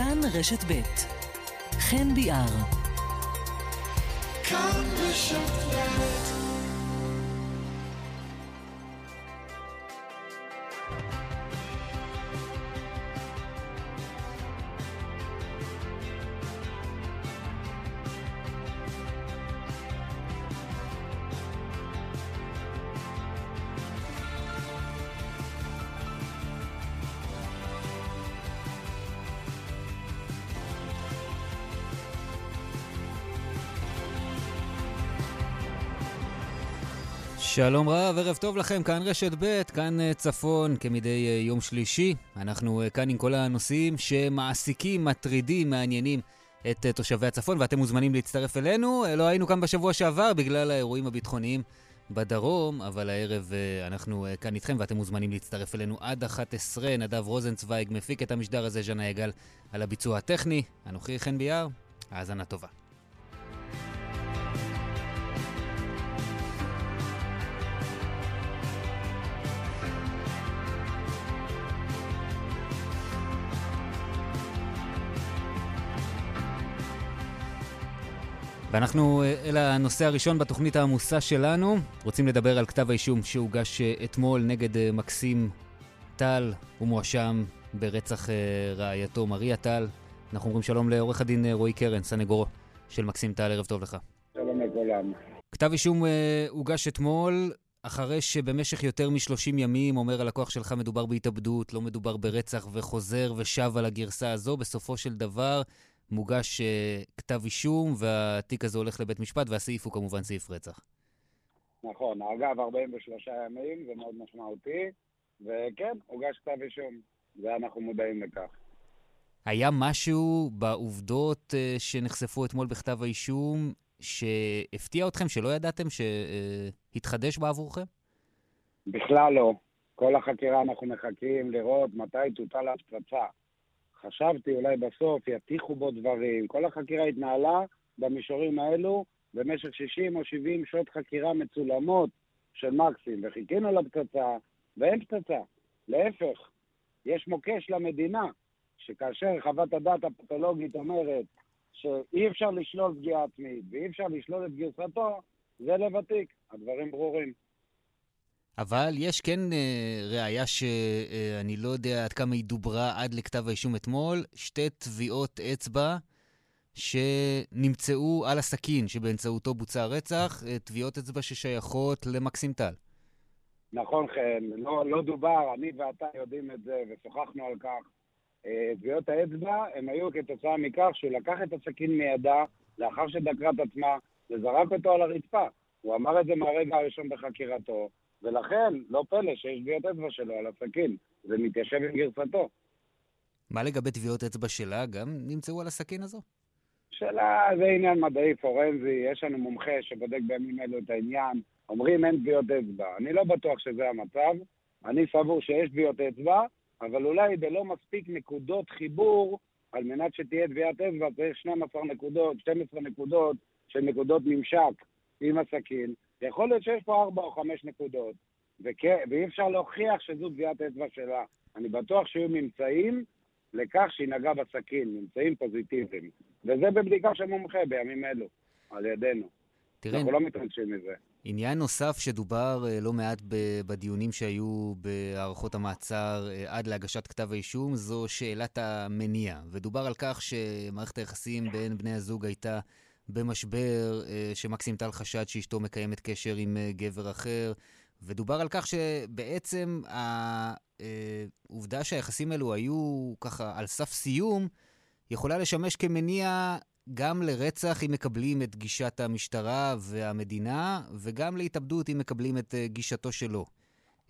כאן רשת ב' חן ביאר. כאן רשת ב' שלום רב, ערב טוב לכם, כאן רשת ב', כאן אה, צפון, כמדי אה, יום שלישי. אנחנו אה, כאן עם כל הנושאים שמעסיקים, מטרידים, מעניינים את תושבי הצפון, ואתם מוזמנים להצטרף אלינו. לא היינו כאן בשבוע שעבר בגלל האירועים הביטחוניים בדרום, אבל הערב אנחנו כאן איתכם ואתם מוזמנים להצטרף אלינו עד 11. נדב רוזנצוויג מפיק את המשדר הזה, ז'נה יגל, על הביצוע הטכני. אנוכי חן ביאר, האזנה טובה. ואנחנו אה, אל הנושא הראשון בתוכנית העמוסה שלנו. רוצים לדבר על כתב האישום שהוגש אה, אתמול נגד אה, מקסים טל. הוא מואשם ברצח רעייתו מריה טל. אנחנו אומרים שלום לעורך הדין רועי קרן, סנגורו של מקסים טל, ערב טוב לך. שלום לכולם. כתב אישום הוגש אתמול אחרי שבמשך יותר מ-30 ימים אומר הלקוח שלך מדובר בהתאבדות, לא מדובר ברצח, וחוזר ושב על הגרסה הזו. בסופו של דבר מוגש uh, כתב אישום, והתיק הזה הולך לבית משפט, והסעיף הוא כמובן סעיף רצח. נכון, אגב, 43 ימים, זה מאוד משמעותי, וכן, הוגש כתב אישום, ואנחנו מודעים לכך. היה משהו בעובדות uh, שנחשפו אתמול בכתב האישום שהפתיע אתכם, שלא ידעתם, שהתחדש uh, בעבורכם? בכלל לא. כל החקירה אנחנו מחכים לראות מתי תוטל הפצצה. חשבתי אולי בסוף יטיחו בו דברים. כל החקירה התנהלה במישורים האלו במשך 60 או 70 שעות חקירה מצולמות של מקסים, וחיכינו לפצצה, ואין פצצה. להפך, יש מוקש למדינה, שכאשר חוות הדעת הפתולוגית אומרת שאי אפשר לשלול פגיעה עצמית ואי אפשר לשלול את גרסתו, זה לב. הדברים ברורים. אבל יש כן אה, ראייה שאני לא יודע עד כמה היא דוברה עד לכתב האישום אתמול, שתי טביעות אצבע שנמצאו על הסכין שבאמצעותו בוצע הרצח, אה, טביעות אצבע ששייכות למקסים טל. נכון, חן, לא, לא דובר, אני ואתה יודעים את זה ושוחחנו על כך. אה, טביעות האצבע הם היו כתוצאה מכך שהוא לקח את הסכין מידה לאחר שדקרה את עצמה וזרק אותו על הרצפה. הוא אמר את זה מהרגע הראשון בחקירתו, ולכן, לא פלא שיש טביעות אצבע שלו על הסכין, זה מתיישב עם גרסתו. מה לגבי טביעות אצבע שלה? גם נמצאו על הסכין הזו? שאלה, זה עניין מדעי פורנזי, יש לנו מומחה שבודק בימים אלו את העניין, אומרים אין טביעות אצבע. אני לא בטוח שזה המצב, אני סבור שיש טביעות אצבע, אבל אולי בלא מספיק נקודות חיבור, על מנת שתהיה טביעת אצבע צריך 12 נקודות, 12 נקודות של נקודות ממשק עם הסכין, יכול להיות שיש פה ארבע או חמש נקודות, וכן, ואי אפשר להוכיח שזו טביעת אצבע שלה. אני בטוח שיהיו ממצאים לכך שהיא נגעה בסכין, ממצאים פוזיטיביים. וזה בבדיקה של מומחה בימים אלו, על ידינו. תראה, אנחנו לא מתרגשים מזה. עניין נוסף שדובר אה, לא מעט בדיונים שהיו בהארכות המעצר אה, עד להגשת כתב האישום, זו שאלת המניע. ודובר על כך שמערכת היחסים בין בני הזוג הייתה במשבר, אה, שמקסים טל חשד שאשתו מקיימת קשר עם אה, גבר אחר, ודובר על כך שבעצם העובדה אה, שהיחסים האלו היו ככה על סף סיום, יכולה לשמש כמניע גם לרצח אם מקבלים את גישת המשטרה והמדינה, וגם להתאבדות אם מקבלים את גישתו שלו.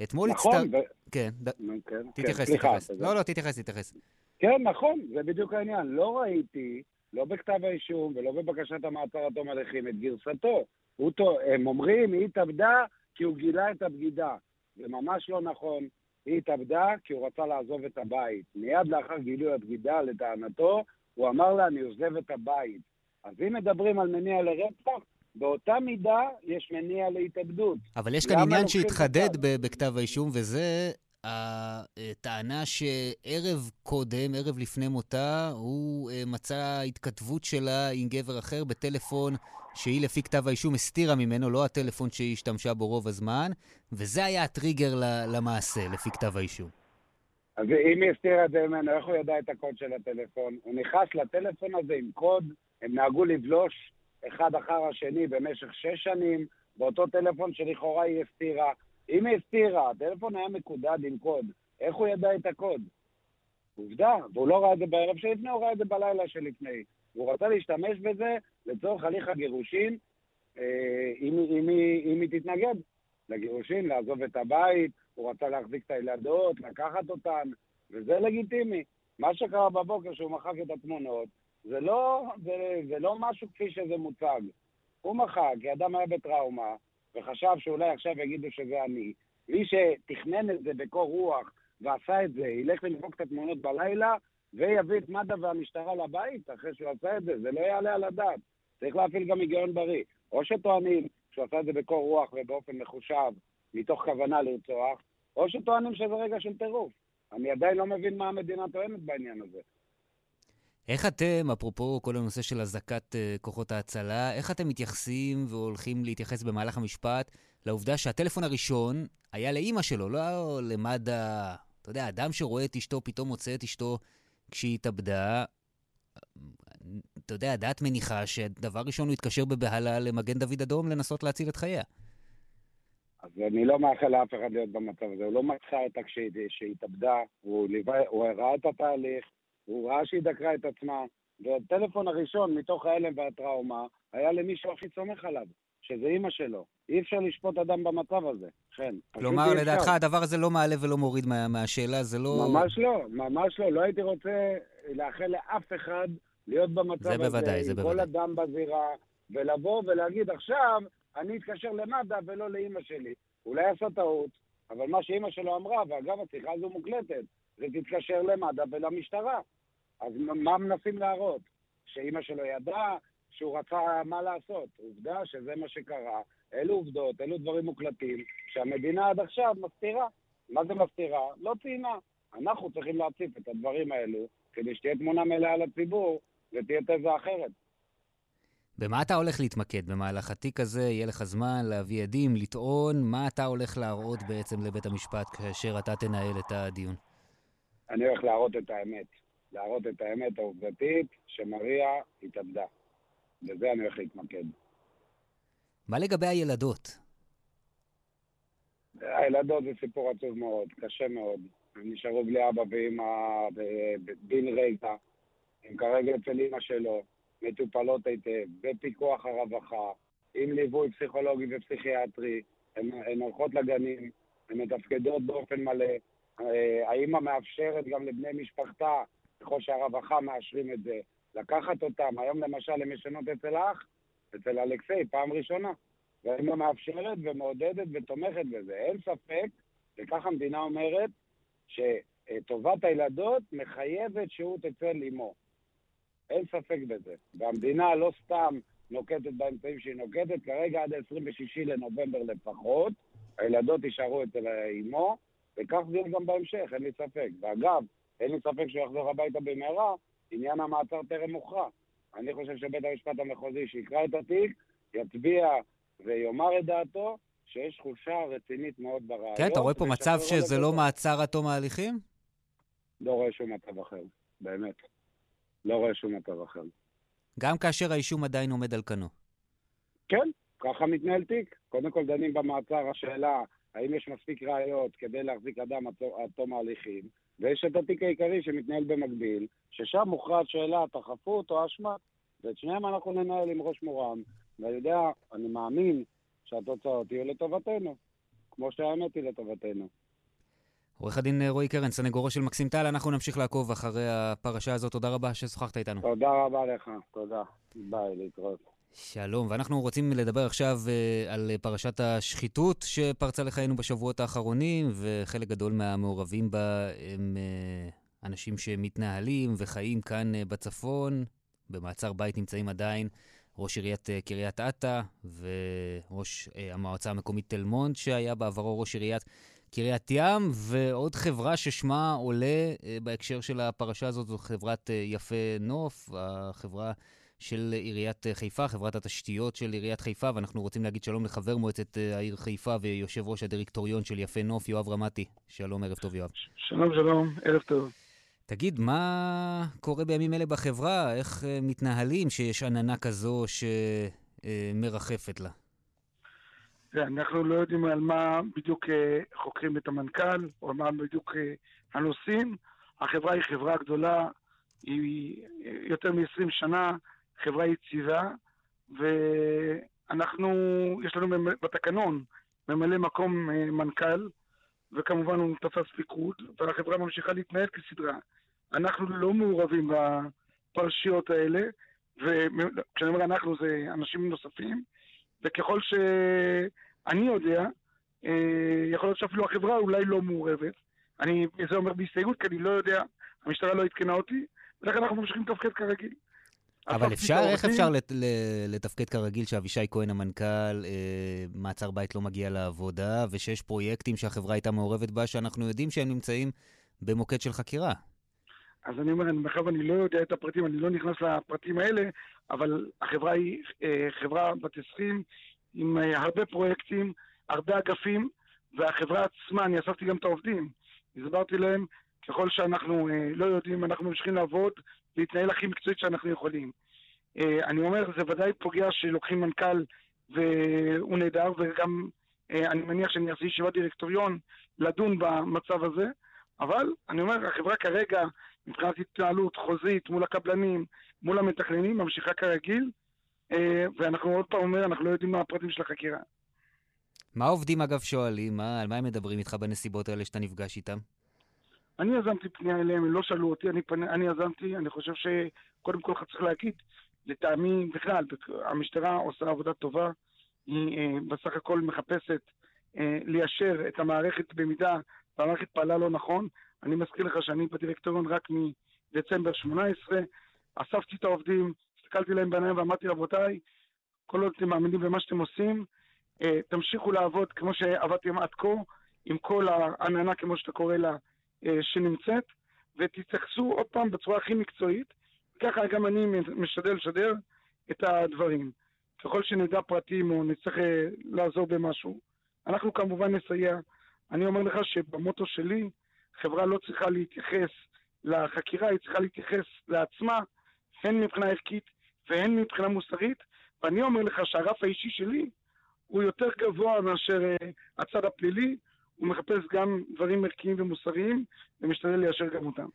אתמול נכון, הצטר... ו... כן, ד... כן, תתייחס, כן, תתייחס. לא, לא, תתייחס, תתייחס. כן, נכון, זה בדיוק העניין. לא ראיתי לא בכתב האישום ולא בבקשת המעצר עד תום הליכים, את גרסתו. הוא, הם אומרים, היא התאבדה כי הוא גילה את הבגידה. זה ממש לא נכון. היא התאבדה כי הוא רצה לעזוב את הבית. מיד לאחר גילוי הבגידה, לטענתו, הוא אמר לה, אני עוזב את הבית. אז אם מדברים על מניע לרצח, באותה מידה יש מניע להתאבדות. אבל יש כאן עניין שהתחדד בכתב האישום, וזה הטענה שערב קודם, ערב לפני מותה, הוא אה, מצא התכתבות שלה עם גבר אחר בטלפון שהיא לפי כתב האישום הסתירה ממנו, לא הטלפון שהיא השתמשה בו רוב הזמן, וזה היה הטריגר למעשה, לפי כתב האישום. אז אם היא הסתירה את זה ממנו, איך הוא ידע את הקוד של הטלפון? הוא נכנס לטלפון הזה עם קוד, הם נהגו לבלוש אחד אחר השני במשך שש שנים, באותו טלפון שלכאורה היא הסתירה. אם היא הסתירה, הטלפון היה מקודד עם קוד, איך הוא ידע את הקוד? עובדה, והוא לא ראה את זה בערב שלפני, הוא ראה את זה בלילה שלפני. והוא רצה להשתמש בזה לצורך הליך הגירושין, אה, אם, אם, אם, אם היא תתנגד לגירושין, לעזוב את הבית, הוא רצה להחזיק את הילדות, לקחת אותן, וזה לגיטימי. מה שקרה בבוקר שהוא מחק את התמונות, זה לא, זה, זה לא משהו כפי שזה מוצג. הוא מחק, כי אדם היה בטראומה, וחשב שאולי עכשיו יגידו שזה אני. מי שתכנן את זה בקור רוח ועשה את זה, ילך למחוק את התמונות בלילה, ויביא את מד"א והמשטרה לבית אחרי שהוא עשה את זה, זה לא יעלה על הדעת. צריך להפעיל גם היגיון בריא. או שטוענים שהוא עשה את זה בקור רוח ובאופן מחושב, מתוך כוונה לרצוח, או שטוענים שזה רגע של טירוף. אני עדיין לא מבין מה המדינה טוענת בעניין הזה. איך אתם, אפרופו כל הנושא של אזעקת uh, כוחות ההצלה, איך אתם מתייחסים והולכים להתייחס במהלך המשפט לעובדה שהטלפון הראשון היה לאימא שלו, לא למד"א, אתה יודע, אדם שרואה את אשתו, פתאום מוצא את אשתו כשהיא התאבדה, אתה יודע, הדעת מניחה שדבר ראשון הוא התקשר בבהלה למגן דוד אדום לנסות להציל את חייה. אז אני לא מאחל לאף אחד להיות במצב הזה. הוא לא מצא אותה כשהיא התאבדה, הוא, הוא ראה את התהליך, הוא ראה שהיא דקרה את עצמה, והטלפון הראשון מתוך ההלם והטראומה היה למישהו הכי סומך עליו, שזה אימא שלו. אי אפשר לשפוט אדם במצב הזה, כן. כלומר, לדעתך הדבר הזה לא מעלה ולא מוריד מה, מהשאלה, זה לא... ממש לא, ממש לא. לא הייתי רוצה לאחל לאף אחד להיות במצב זה הזה, בוודאי, זה בוודאי. עם כל אדם בזירה, ולבוא ולהגיד, עכשיו אני אתקשר למד"א ולא לאימא שלי. אולי עשה טעות, אבל מה שאימא שלו אמרה, ואגב, השיחה הזו מוקלטת, זה תתקשר למד"א ולמשטרה. אז מה מנסים להראות? שאימא שלו ידעה, שהוא רצה מה לעשות. עובדה שזה מה שקרה. אלו עובדות, אלו דברים מוקלטים, שהמדינה עד עכשיו מסתירה. מה זה מסתירה? לא ציינה. אנחנו צריכים להציף את הדברים האלו, כדי שתהיה תמונה מלאה לציבור ותהיה תזה אחרת. במה אתה הולך להתמקד במהלך התיק הזה? יהיה לך זמן להביא עדים, לטעון? מה אתה הולך להראות בעצם לבית המשפט כאשר אתה תנהל את הדיון? אני הולך להראות את האמת. להראות את האמת העובדתית שמריה התאבדה. בזה אני הולך להתמקד. מה לגבי הילדות? הילדות זה סיפור עצוב מאוד, קשה מאוד. הם נשארו בלי אבא ואמא בן רגע. הם כרגע אצל אמא שלו, מטופלות היטב, בפיקוח הרווחה, עם ליווי פסיכולוגי ופסיכיאטרי. הן הולכות לגנים, הן מתפקדות באופן מלא. אה, האמא מאפשרת גם לבני משפחתה ככל שהרווחה מאשרים את זה, לקחת אותם. היום למשל הם ישנות אצל האח, אצל אלכסיי, פעם ראשונה. והם גם מאפשרת ומעודדת ותומכת בזה. אין ספק, וכך המדינה אומרת, שטובת הילדות מחייבת שהות אצל אמו. אין ספק בזה. והמדינה לא סתם נוקטת באמצעים שהיא נוקטת, כרגע עד ה-26 לנובמבר לפחות, הילדות יישארו אצל אמו, וכך זה גם בהמשך, אין לי ספק. ואגב, אין לי ספק שהוא יחזור הביתה במהרה, עניין המעצר טרם מוכרע. אני חושב שבית המשפט המחוזי שיקרא את התיק, יצביע ויאמר את דעתו, שיש חולשה רצינית מאוד ברעיון. כן, אתה רואה פה מצב שזה לא מעצר עד תום ההליכים? לא רואה שום מצב אחר, באמת. לא רואה שום מצב אחר. גם כאשר האישום עדיין עומד על כנו. כן, ככה מתנהל תיק. קודם כל דנים במעצר השאלה האם יש מספיק ראיות כדי להחזיק אדם עד תום ההליכים, ויש את התיק העיקרי שמתנהל במקביל, ששם מוכרעת שאלת החפות או האשמה, ואת שניהם אנחנו ננהל עם ראש מורם, ואני יודע, אני מאמין שהתוצאות יהיו לטובתנו, כמו שהאמת היא לטובתנו. עורך הדין רועי קרן, סנגורו של מקסים טל, אנחנו נמשיך לעקוב אחרי הפרשה הזאת. תודה רבה ששוחחת איתנו. תודה רבה לך, תודה. ביי, להתראות. שלום, ואנחנו רוצים לדבר עכשיו uh, על פרשת השחיתות שפרצה לחיינו בשבועות האחרונים, וחלק גדול מהמעורבים בה הם uh, אנשים שמתנהלים וחיים כאן uh, בצפון. במעצר בית נמצאים עדיין ראש עיריית uh, קריית אתא וראש uh, המועצה המקומית תל מונד, שהיה בעברו ראש עיריית קריית ים, ועוד חברה ששמה עולה בהקשר של הפרשה הזאת, זו חברת יפה נוף, החברה של עיריית חיפה, חברת התשתיות של עיריית חיפה, ואנחנו רוצים להגיד שלום לחבר מועצת העיר חיפה ויושב ראש הדירקטוריון של יפה נוף, יואב רמתי. שלום, ערב טוב, יואב. שלום, שלום, ערב טוב. תגיד, מה קורה בימים אלה בחברה? איך מתנהלים שיש עננה כזו שמרחפת לה? אנחנו לא יודעים על מה בדיוק חוקרים את המנכ"ל, או מה בדיוק הנושאים. החברה היא חברה גדולה, היא יותר מ-20 שנה, חברה יציבה, ואנחנו, יש לנו בתקנון ממלא מקום מנכ"ל, וכמובן הוא תפס פיקוד, והחברה ממשיכה להתנהל כסדרה. אנחנו לא מעורבים בפרשיות האלה, וכשאני אומר אנחנו זה אנשים נוספים, וככל שאני יודע, יכול להיות שאפילו החברה אולי לא מעורבת. אני, זה אומר בהסתייגות, כי אני לא יודע, המשטרה לא עדכנה אותי, ולכן אנחנו ממשיכים לתפקד כרגיל. אבל אפשר, איך אפשר לתפקד כרגיל שאבישי כהן המנכ"ל, אה, מעצר בית לא מגיע לעבודה, ושיש פרויקטים שהחברה הייתה מעורבת בה, שאנחנו יודעים שהם נמצאים במוקד של חקירה? אז אני אומר, מאחר ואני לא יודע את הפרטים, אני לא נכנס לפרטים האלה, אבל החברה היא אה, חברה בת 20 עם אה, הרבה פרויקטים, הרבה אגפים, והחברה עצמה, אני אספתי גם את העובדים. הסברתי להם, ככל שאנחנו אה, לא יודעים, אנחנו ממשיכים לעבוד, להתנהל הכי מקצועית שאנחנו יכולים. אה, אני אומר, זה ודאי פוגע שלוקחים מנכ"ל והוא נהדר, וגם אה, אני מניח שאני אעשה ישיבת דירקטוריון לדון במצב הזה, אבל אני אומר, החברה כרגע, מבחינת התנהלות חוזית מול הקבלנים, מול המתכננים, ממשיכה כרגיל, אה, ואנחנו עוד פעם אומר, אנחנו לא יודעים מה הפרטים של החקירה. מה העובדים אגב שואלים? מה, על מה הם מדברים איתך בנסיבות האלה שאתה נפגש איתם? אני יזמתי פנייה אליהם, הם לא שאלו אותי, אני, פני, אני יזמתי, אני חושב שקודם כל צריך להגיד, לטעמי בכלל, המשטרה עושה עבודה טובה, היא אה, בסך הכל מחפשת אה, ליישר את המערכת במידה והמערכת פעלה לא נכון. אני מזכיר לך שאני בדירקטוריון רק מדצמבר 18, אספתי את העובדים, הסתכלתי להם בעיניים ואמרתי, רבותיי, כל עוד אתם מאמינים במה שאתם עושים, אה, תמשיכו לעבוד כמו שעבדתם עד כה, עם כל העננה, כמו שאתה קורא לה, שנמצאת, ותתייחסו עוד פעם בצורה הכי מקצועית, ככה גם אני משתדל לשדר את הדברים. ככל שנדע פרטים או נצטרך אה, לעזור במשהו, אנחנו כמובן נסייע. אני אומר לך שבמוטו שלי, חברה לא צריכה להתייחס לחקירה, היא צריכה להתייחס לעצמה, הן מבחינה ערכית והן מבחינה מוסרית, ואני אומר לך שהרף האישי שלי הוא יותר גבוה מאשר uh, הצד הפלילי, הוא מחפש גם דברים ערכיים ומוסריים, ומשתדל ליישר גם אותם.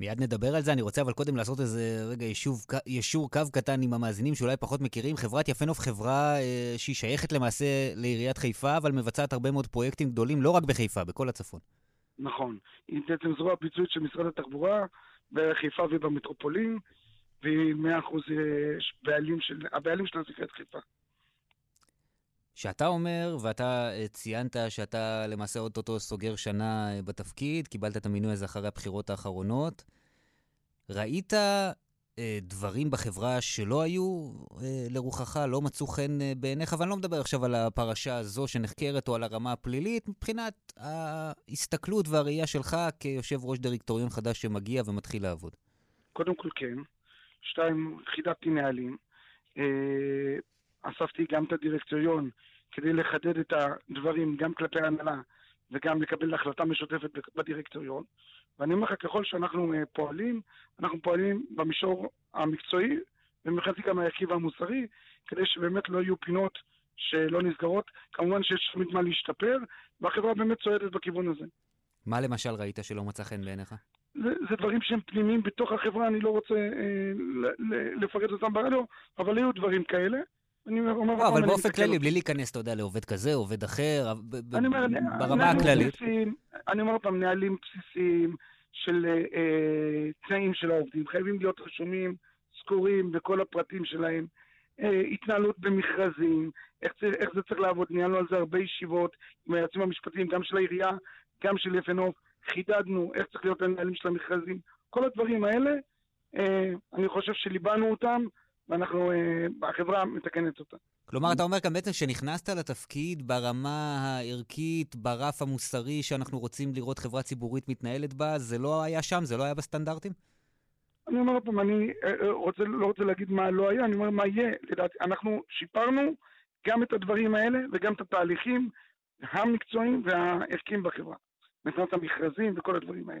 מיד נדבר על זה, אני רוצה אבל קודם לעשות איזה רגע יישוב, יישור קו קטן עם המאזינים שאולי פחות מכירים. חברת יפנוף חברה אה, שהיא שייכת למעשה לעיריית חיפה, אבל מבצעת הרבה מאוד פרויקטים גדולים, לא רק בחיפה, בכל הצפון. נכון. היא בעצם זרוע ביצועית של משרד התחבורה, בחיפה ובמטרופולין, והיא מאה אחוז אה, בעלים של, הבעלים של נקראת חיפה. שאתה אומר, ואתה אה, ציינת שאתה למעשה אוטוטו סוגר שנה אה, בתפקיד, קיבלת את המינוי הזה אחרי הבחירות האחרונות, ראית אה, דברים בחברה שלא היו אה, לרוחך, לא מצאו חן אה, בעיניך, ואני לא מדבר עכשיו על הפרשה הזו שנחקרת או על הרמה הפלילית, מבחינת ההסתכלות והראייה שלך כיושב ראש דירקטוריון חדש שמגיע ומתחיל לעבוד. קודם כל כן. שתיים, חידדתי נהלים. אספתי גם את הדירקטוריון כדי לחדד את הדברים גם כלפי ההנהלה וגם לקבל החלטה משותפת בדירקטוריון. ואני אומר לך, ככל שאנחנו אה, פועלים, אנחנו פועלים במישור המקצועי, ומבחינתי גם הערכי והמוסרי, כדי שבאמת לא יהיו פינות שלא נסגרות. כמובן שיש תמיד מה להשתפר, והחברה באמת צועדת בכיוון הזה. מה למשל ראית שלא מצא חן בעיניך? זה, זה דברים שהם פנימיים בתוך החברה, אני לא רוצה אה, לפרט אותם ברדיו, אבל היו דברים כאלה. אני אומר... לא, אבל באופן כללי, בלי להיכנס, אתה יודע, לעובד כזה, עובד אחר, ברמה הכללית. אני אומר פעם, נהלים בסיסיים של אה, תנאים של העובדים, חייבים להיות רשומים, זכורים בכל הפרטים שלהם. אה, התנהלות במכרזים, איך, איך זה צריך לעבוד, ניהלנו על זה הרבה ישיבות עם היועצים המשפטיים, גם של העירייה, גם של יפנוף, חידדנו איך צריך להיות הנהלים של המכרזים. כל הדברים האלה, אה, אני חושב שליבנו אותם, ואנחנו, אה, החברה מתקנת אותה. כלומר, אתה אומר כאן בעצם שנכנסת לתפקיד ברמה הערכית, ברף המוסרי שאנחנו רוצים לראות חברה ציבורית מתנהלת בה, זה לא היה שם? זה לא היה בסטנדרטים? אני אומר פעם, אני אה, אה, רוצה, לא רוצה להגיד מה לא היה, אני אומר מה יהיה. לדעתי, אנחנו שיפרנו גם את הדברים האלה וגם את התהליכים המקצועיים והערכיים בחברה. מבחינת המכרזים וכל הדברים האלה.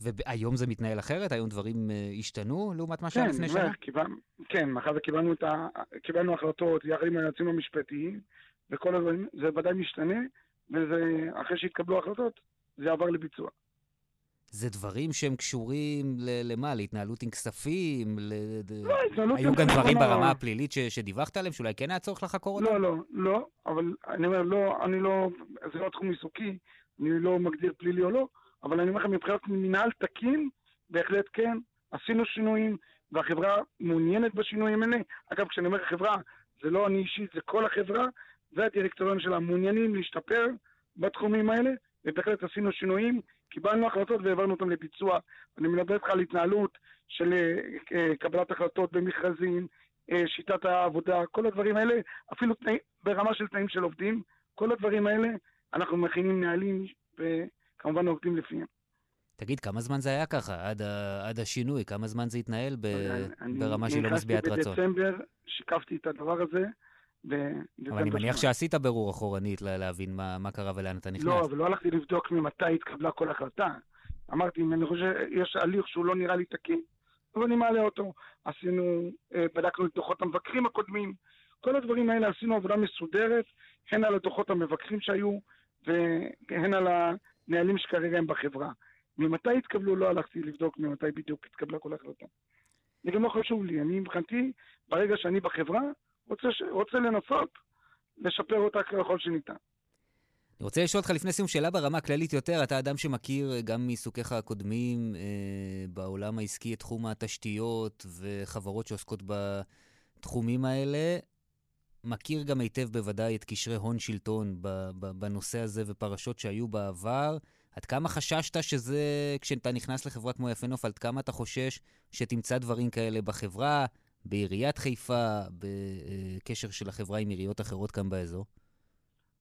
והיום זה מתנהל אחרת? היום דברים אה, השתנו לעומת מה שהיה לפני שנה? קיבל, כן, מאחר וקיבלנו ה... קיבלנו החלטות יחד עם היועצים המשפטיים וכל הדברים, זה ודאי משתנה, ואחרי שהתקבלו החלטות, זה עבר לביצוע. זה דברים שהם קשורים ל- למה? להתנהלות עם כספים? ל... לא, התנהלות היו גם דברים ברמה הפלילית ש- שדיווחת עליהם, שאולי כן היה צורך לחקור אותם? לא, לא, לא, אבל אני אומר, לא, אני לא, זה לא תחום עיסוקי, אני לא מגדיר פלילי או לא, אבל אני אומר לכם, מבחינת מנהל תקין, בהחלט כן, עשינו שינויים, והחברה מעוניינת בשינויים האלה. אגב, כשאני אומר חברה, זה לא אני אישית, זה כל החברה, והדירקטוריון שלה מעוניינים להשתפר בתחומים האלה, ובהחלט עשינו שינויים, קיבלנו החלטות והעברנו אותן לביצוע. אני מדבר איתך על התנהלות של uh, קבלת החלטות במכרזים, uh, שיטת העבודה, כל הדברים האלה, אפילו תנאי, ברמה של תנאים של עובדים, כל הדברים האלה, אנחנו מכינים נהלים וכמובן עובדים לפיהם. תגיד, כמה זמן זה היה ככה, עד, ה, עד השינוי? כמה זמן זה התנהל ב, ברמה שהיא לא משביעת רצון? אני נכנסתי בדצמבר, שיקפתי את הדבר הזה, אבל אני מניח שעשית ברור אחורנית להבין מה, מה קרה ולאן אתה נכנס. לא, אבל לא הלכתי לבדוק ממתי התקבלה כל החלטה. אמרתי, אם אני חושב שיש הליך שהוא לא נראה לי תקין, אז אני מעלה אותו. עשינו, אה, בדקנו את דוחות המבקרים הקודמים. כל הדברים האלה עשינו עבודה מסודרת, הן על הדוחות המבקרים שהיו, והן על הנהלים שכרגע הם בחברה. ממתי התקבלו, לא הלכתי לבדוק ממתי בדיוק התקבלה כל החלטה. זה גם לא חשוב לי, אני מבחינתי, ברגע שאני בחברה, רוצה, רוצה לנסות לשפר אותה ככל שניתן. אני רוצה לשאול אותך לפני סיום שאלה ברמה הכללית יותר. אתה אדם שמכיר גם מעיסוקיך הקודמים אה, בעולם העסקי את תחום התשתיות וחברות שעוסקות בתחומים האלה. מכיר גם היטב בוודאי את קשרי הון שלטון בנושא הזה ופרשות שהיו בעבר. עד כמה חששת שזה, כשאתה נכנס לחברה כמו יפה נוף, עד כמה אתה חושש שתמצא דברים כאלה בחברה? בעיריית חיפה, בקשר של החברה עם עיריות אחרות כאן באזור?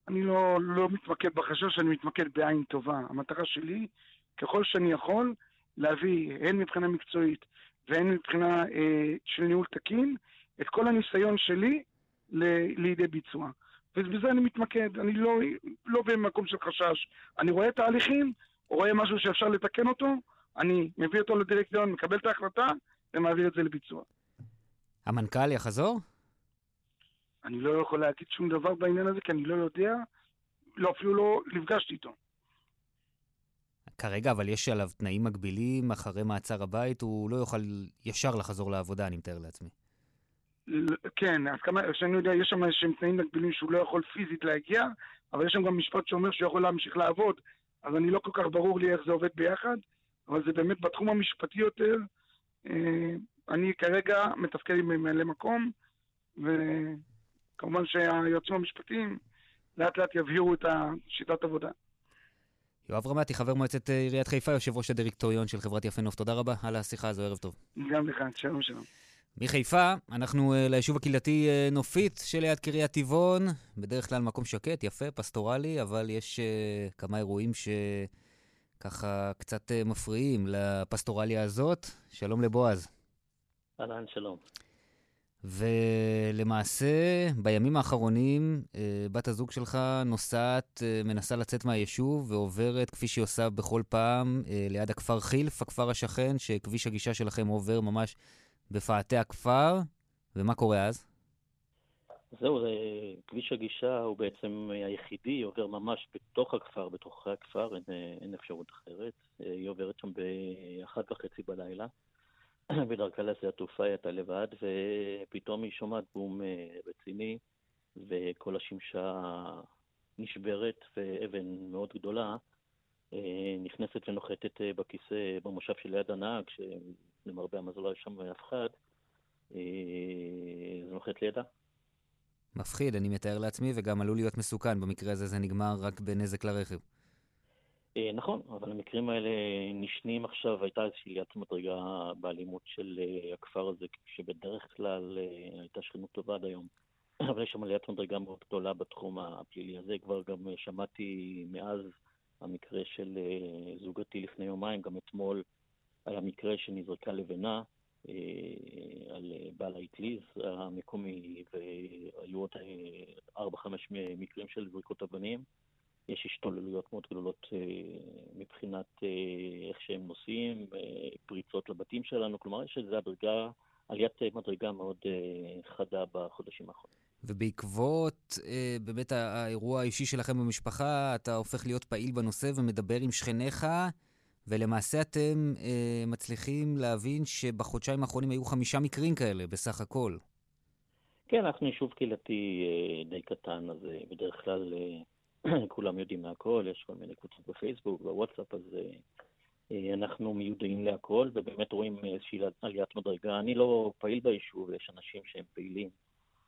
אני לא, לא מתמקד בחשש, אני מתמקד בעין טובה. המטרה שלי, ככל שאני יכול, להביא, הן מבחינה מקצועית והן מבחינה אה, של ניהול תקין, את כל הניסיון שלי לידי ביצוע. ובזה אני מתמקד, אני לא, לא במקום של חשש. אני רואה תהליכים, רואה משהו שאפשר לתקן אותו, אני מביא אותו לדירקטוריון, מקבל את ההחלטה ומעביר את זה לביצוע. המנכ"ל יחזור? אני לא יכול להגיד שום דבר בעניין הזה, כי אני לא יודע, לא, אפילו לא נפגשתי איתו. כרגע, אבל יש עליו תנאים מגבילים, אחרי מעצר הבית, הוא לא יוכל ישר לחזור לעבודה, אני מתאר לעצמי. כן, אז כמה שאני יודע, יש שם איזשהם תנאים מגבילים שהוא לא יכול פיזית להגיע, אבל יש שם גם משפט שאומר שהוא יכול להמשיך לעבוד, אז אני לא כל כך ברור לי איך זה עובד ביחד, אבל זה באמת בתחום המשפטי יותר. אה, אני כרגע מתפקד עם ממלא מקום, וכמובן שהיועצים המשפטיים לאט לאט יבהירו את השיטת עבודה. יואב רמתי, חבר מועצת אה, עיריית חיפה, יושב ראש הדירקטוריון של חברת יפה נוף, תודה רבה על השיחה הזו, ערב טוב. גם לך, שלום שלום. מחיפה, אנחנו uh, ליישוב הקהילתי uh, נופית שליד קריית טבעון, בדרך כלל מקום שקט, יפה, פסטורלי, אבל יש uh, כמה אירועים שככה קצת uh, מפריעים לפסטורליה הזאת. שלום לבועז. אהלן, שלום. ולמעשה, בימים האחרונים, אה, בת הזוג שלך נוסעת, אה, מנסה לצאת מהיישוב ועוברת, כפי שהיא עושה בכל פעם, אה, ליד הכפר חילף, הכפר השכן, שכביש הגישה שלכם עובר ממש בפאתי הכפר, ומה קורה אז? זהו, כביש הגישה הוא בעצם היחידי, עובר ממש בתוך הכפר, בתוככי הכפר, אין, אין אפשרות אחרת. היא עוברת שם באחת וחצי בלילה. בדרכה לשדה התעופה היא הייתה לבד, ופתאום היא שומעת בום אה, רציני, וכל השמשה נשברת, ואבן מאוד גדולה אה, נכנסת ונוחתת אה, בכיסא במושב שליד הנהג, שלמרבה המזל לא היה שם אף אחד, זה נוחת לידה. מפחיד, אני מתאר לעצמי, וגם עלול להיות מסוכן. במקרה הזה זה נגמר רק בנזק לרכב. אה, נכון, אבל המקרים האלה נשנים עכשיו, הייתה איזושהי עליית מדרגה באלימות של אה, הכפר הזה, שבדרך כלל אה, הייתה שכנות טובה עד היום. אבל יש שם עליית מדרגה מאוד גדולה בתחום הפלילי הזה. כבר גם שמעתי מאז המקרה של זוגתי לפני יומיים, גם אתמול היה מקרה שנזרקה לבנה על בעל האטליז המקומי, והיו עוד ארבע, חמש מקרים של זריקות אבנים. יש השתוללויות מאוד גדולות אה, מבחינת אה, איך שהם נוסעים, אה, פריצות לבתים שלנו, כלומר יש איזו הדרגה, עליית מדרגה מאוד חדה בחודשים האחרונים. ובעקבות אה, באמת האירוע האישי שלכם במשפחה, אתה הופך להיות פעיל בנושא ומדבר עם שכניך, ולמעשה אתם אה, מצליחים להבין שבחודשיים האחרונים היו חמישה מקרים כאלה בסך הכל. כן, אנחנו יישוב קהילתי אה, די קטן, אז אה, בדרך כלל אה, כולם יודעים מהכל, יש כל מיני קבוצות בפייסבוק, בוואטסאפ, אז אה, אנחנו מיודעים להכל, ובאמת רואים איזושהי עליית מדרגה. אני לא פעיל ביישוב, יש אנשים שהם פעילים.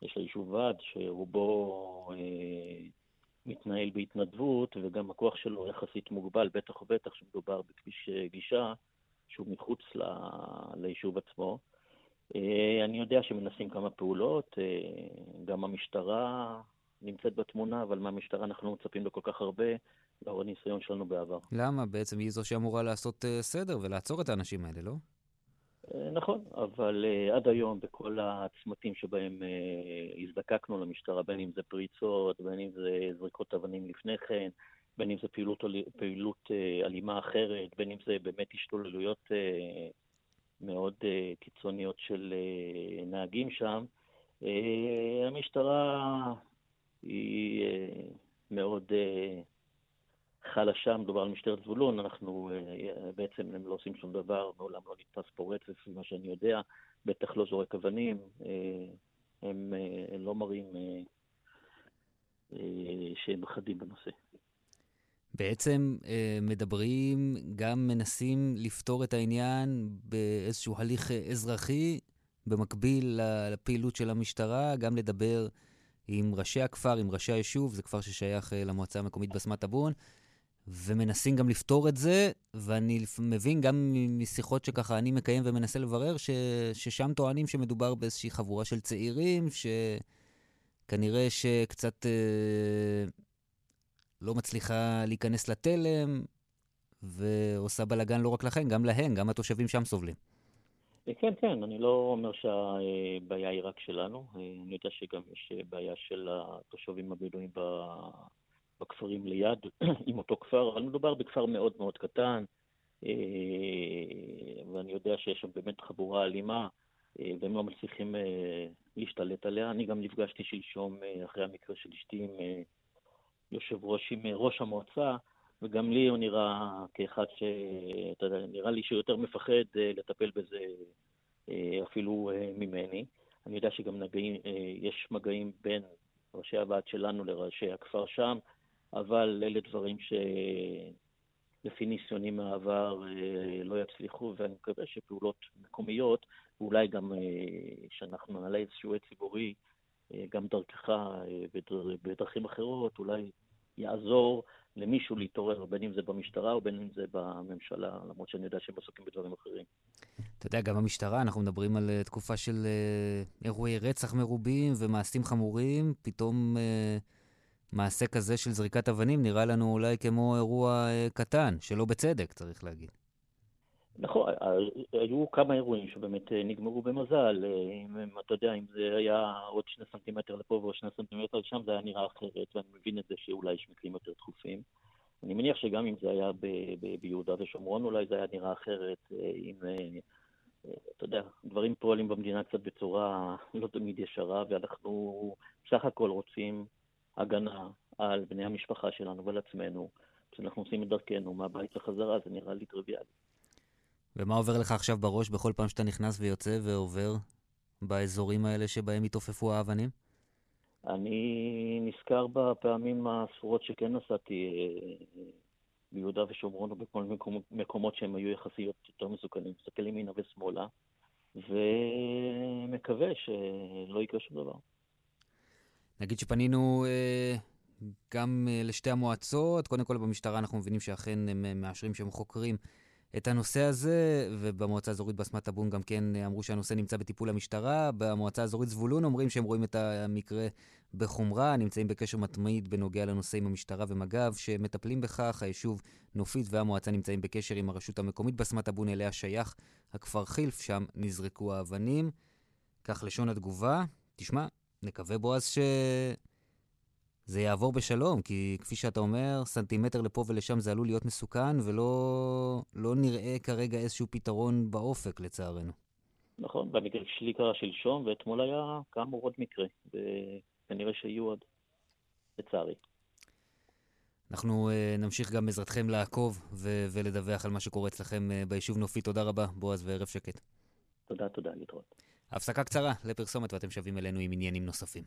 יש ליישוב ועד שרובו אה, מתנהל בהתנדבות, וגם הכוח שלו יחסית מוגבל, בטח ובטח שמדובר בכביש אה, גישה שהוא מחוץ ל, ליישוב עצמו. אה, אני יודע שמנסים כמה פעולות, אה, גם המשטרה נמצאת בתמונה, אבל מהמשטרה אנחנו מצפים לכל כך הרבה, לאור הניסיון שלנו בעבר. למה? בעצם היא זו שאמורה לעשות סדר ולעצור את האנשים האלה, לא? Uh, נכון, אבל uh, עד היום בכל הצמתים שבהם uh, הזדקקנו למשטרה, בין אם זה פריצות, בין אם זה זריקות אבנים לפני כן, בין אם זה פעילות, פעילות אלימה אחרת, בין אם זה באמת השתוללויות מאוד קיצוניות של נהגים שם, המשטרה היא אה, מאוד אה, חלשה, מדובר על משטרת זבולון, אנחנו אה, בעצם הם לא עושים שום דבר, מעולם לא נתפס פורץ, לפי מה שאני יודע, בטח לא זורק אבנים, הם לא מראים שהם חדים בנושא. בעצם מדברים, גם מנסים לפתור את העניין באיזשהו הליך אזרחי, במקביל לפעילות של המשטרה, גם לדבר עם ראשי הכפר, עם ראשי היישוב, זה כפר ששייך למועצה המקומית בסמת טאבון, ומנסים גם לפתור את זה, ואני מבין גם משיחות שככה אני מקיים ומנסה לברר, ש, ששם טוענים שמדובר באיזושהי חבורה של צעירים, שכנראה שקצת uh, לא מצליחה להיכנס לתלם, ועושה בלאגן לא רק לכם, גם להם, גם התושבים שם סובלים. כן, כן, אני לא אומר שהבעיה היא רק שלנו. אני יודע שגם יש בעיה של התושבים הבדואים בכפרים ליד, עם אותו כפר, אבל מדובר בכפר מאוד מאוד קטן, אה, ואני יודע שיש שם באמת חבורה אלימה, אה, והם לא מצליחים אה, להשתלט עליה. אני גם נפגשתי שלשום, אחרי המקרה של אשתי, עם יושב ראש, עם ראש המועצה, וגם לי הוא נראה כאחד ש... אתה יודע, נראה לי שהוא יותר מפחד לטפל בזה אפילו ממני. אני יודע שגם נגעים, יש מגעים בין ראשי הוועד שלנו לראשי הכפר שם, אבל אלה דברים שלפי ניסיונים מהעבר לא יצליחו, ואני מקווה שפעולות מקומיות, ואולי גם שאנחנו נעלה איזשהו עד ציבורי, גם דרכך בדרכים אחרות, אולי יעזור למישהו להתעורר, בין אם זה במשטרה או בין אם זה בממשלה, למרות שאני יודע שהם עסוקים בדברים אחרים. אתה יודע, גם במשטרה, אנחנו מדברים על תקופה של אירועי רצח מרובים ומעשים חמורים, פתאום uh, מעשה כזה של זריקת אבנים נראה לנו אולי כמו אירוע uh, קטן, שלא בצדק, צריך להגיד. נכון, היו כמה אירועים שבאמת נגמרו במזל. אם אתה יודע, אם זה היה עוד שני סנטימטר לפה ועוד שני סנטימטר לשם, זה היה נראה אחרת, ואני מבין את זה שאולי יש מקרים יותר דחופים. אני מניח שגם אם זה היה ביהודה ושומרון, אולי זה היה נראה אחרת. אם, אתה יודע, דברים פועלים במדינה קצת בצורה לא תמיד ישרה, ואנחנו בסך הכל רוצים הגנה על בני המשפחה שלנו ועל עצמנו. כשאנחנו עושים את דרכנו מהבית לחזרה, זה נראה לי טריוויאלי. ומה עובר לך עכשיו בראש בכל פעם שאתה נכנס ויוצא ועובר באזורים האלה שבהם התעופפו האבנים? אני נזכר בפעמים הספורות שכן נסעתי אה, ביהודה ושומרון או בכל מקומות, מקומות שהם היו יחסיות יותר מסוכנים. מסתכל ימינה ושמאלה, ומקווה שלא יקרה שום דבר. נגיד שפנינו אה, גם לשתי המועצות. קודם כל, במשטרה אנחנו מבינים שאכן הם מאשרים שהם חוקרים את הנושא הזה, ובמועצה האזורית בסמת טאבון גם כן אמרו שהנושא נמצא בטיפול המשטרה. במועצה האזורית זבולון אומרים שהם רואים את המקרה בחומרה, נמצאים בקשר מתמיד בנוגע לנושא עם המשטרה ומג"ב, שמטפלים בכך. היישוב נופית והמועצה נמצאים בקשר עם הרשות המקומית בסמת טאבון, אליה שייך הכפר חילף, שם נזרקו האבנים. כך לשון התגובה. תשמע, נקווה בועז ש... זה יעבור בשלום, כי כפי שאתה אומר, סנטימטר לפה ולשם זה עלול להיות מסוכן, ולא לא נראה כרגע איזשהו פתרון באופק, לצערנו. נכון, במקרה שלי קרה שלשום, ואתמול היה כאמור עוד מקרה, וכנראה שיהיו עוד, לצערי. אנחנו uh, נמשיך גם בעזרתכם לעקוב ו- ולדווח על מה שקורה אצלכם uh, ביישוב נופי. תודה רבה, בועז, וערב שקט. תודה, תודה, להתראות. הפסקה קצרה לפרסומת ואתם שבים אלינו עם עניינים נוספים.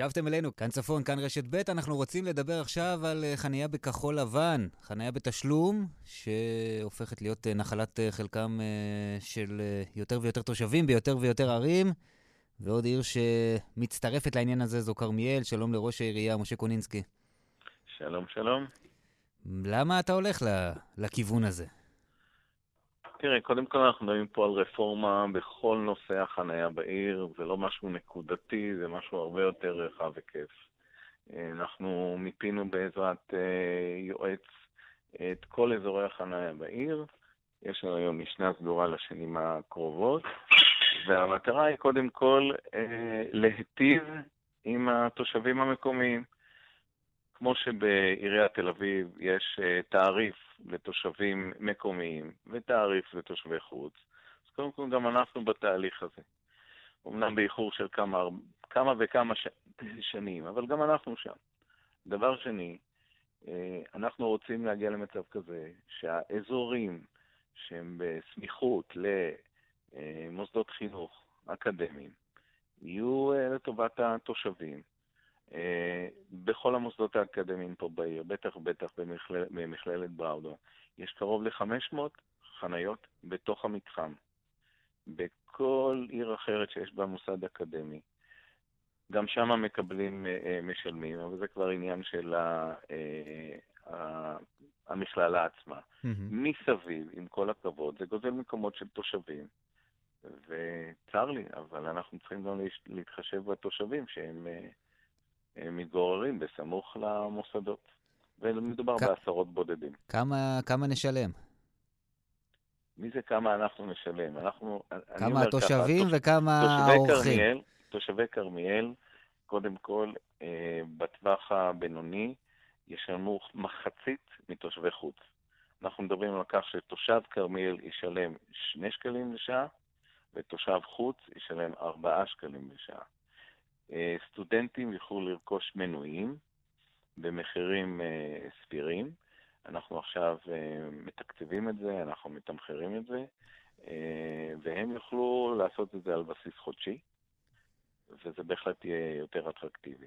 שבתם אלינו, כאן צפון, כאן רשת ב', אנחנו רוצים לדבר עכשיו על אה, חניה בכחול לבן, חניה בתשלום, שהופכת להיות אה, נחלת אה, חלקם של יותר ויותר תושבים ביותר ויותר ערים. ועוד עיר שמצטרפת לעניין הזה זו כרמיאל, שלום לראש העירייה, משה קונינסקי. שלום, שלום. למה אתה הולך לכיוון הזה? תראה, קודם כל אנחנו מדברים פה על רפורמה בכל נושא החנייה בעיר, זה לא משהו נקודתי, זה משהו הרבה יותר רחב היקף. אנחנו מיפינו בעזרת אה, יועץ את כל אזורי החנייה בעיר, יש לנו היום משנה סדורה לשנים הקרובות, והמטרה היא קודם כל אה, להיטיב עם התושבים המקומיים. כמו שבעיריית תל אביב יש אה, תעריף לתושבים מקומיים ותעריף לתושבי חוץ, אז קודם כל גם אנחנו בתהליך הזה. אמנם באיחור של כמה, כמה וכמה ש... שנים, אבל גם אנחנו שם. דבר שני, אה, אנחנו רוצים להגיע למצב כזה שהאזורים שהם בסמיכות למוסדות חינוך אקדמיים יהיו אה, לטובת התושבים. אה, בכל המוסדות האקדמיים פה בעיר, בטח ובטח במכלל, במכללת בראודה, יש קרוב ל-500 חניות בתוך המתחם. בכל עיר אחרת שיש בה מוסד אקדמי, גם שם מקבלים, אה, אה, משלמים, אבל זה כבר עניין של ה, המכללה עצמה. Mm-hmm. מסביב, עם כל הכבוד, זה גוזל מקומות של תושבים. וצר לי, אבל אנחנו צריכים גם להתחשב בתושבים שהם מתגוררים בסמוך למוסדות. ומדובר כ... בעשרות בודדים. כמה, כמה נשלם? מי זה כמה אנחנו נשלם? אנחנו... כמה התושבים ככה, וכמה האורחים? תושבי כרמיאל, קודם כל, אה, בטווח הבינוני, ישלמו מחצית מתושבי חוץ. אנחנו מדברים על כך שתושב כרמיאל ישלם 2 שקלים לשעה, ותושב חוץ ישלם 4 שקלים לשעה. אה, סטודנטים יוכלו לרכוש מנויים במחירים אה, סבירים. אנחנו עכשיו אה, מתקצבים את זה, אנחנו מתמחרים את זה, והם יוכלו לעשות את זה על בסיס חודשי, וזה בהחלט יהיה יותר אטרקטיבי.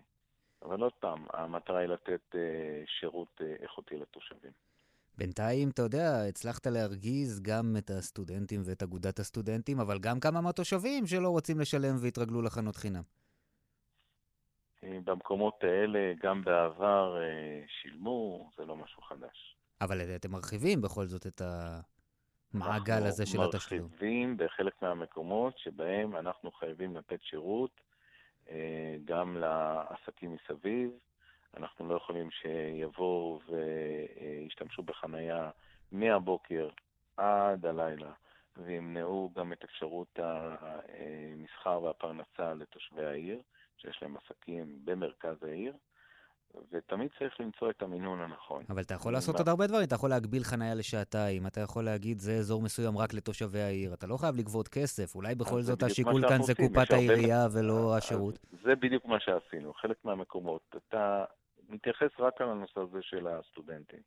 אבל עוד פעם, המטרה היא לתת שירות איכותי לתושבים. בינתיים, אתה יודע, הצלחת להרגיז גם את הסטודנטים ואת אגודת הסטודנטים, אבל גם כמה מהתושבים שלא רוצים לשלם והתרגלו לחנות חינם. במקומות האלה, גם בעבר, אה, שילמו, זה לא משהו חדש. אבל אתם מרחיבים בכל זאת את המעגל הזה של התשלום. אנחנו מרחיבים בחלק מהמקומות שבהם אנחנו חייבים לתת שירות אה, גם לעסקים מסביב. אנחנו לא יכולים שיבואו וישתמשו בחנייה מהבוקר עד הלילה, וימנעו גם את אפשרות המסחר והפרנסה לתושבי העיר. שיש להם עסקים במרכז העיר, ותמיד צריך למצוא את המינון הנכון. אבל אתה יכול לעשות עוד הרבה דברים, אתה יכול להגביל חניה לשעתיים, אתה יכול להגיד זה אזור מסוים רק לתושבי העיר, אתה לא חייב לגבות כסף, אולי בכל זאת השיקול כאן זה קופת העירייה ולא השירות. זה בדיוק מה שעשינו, חלק מהמקומות. אתה מתייחס רק על הנושא הזה של הסטודנטים.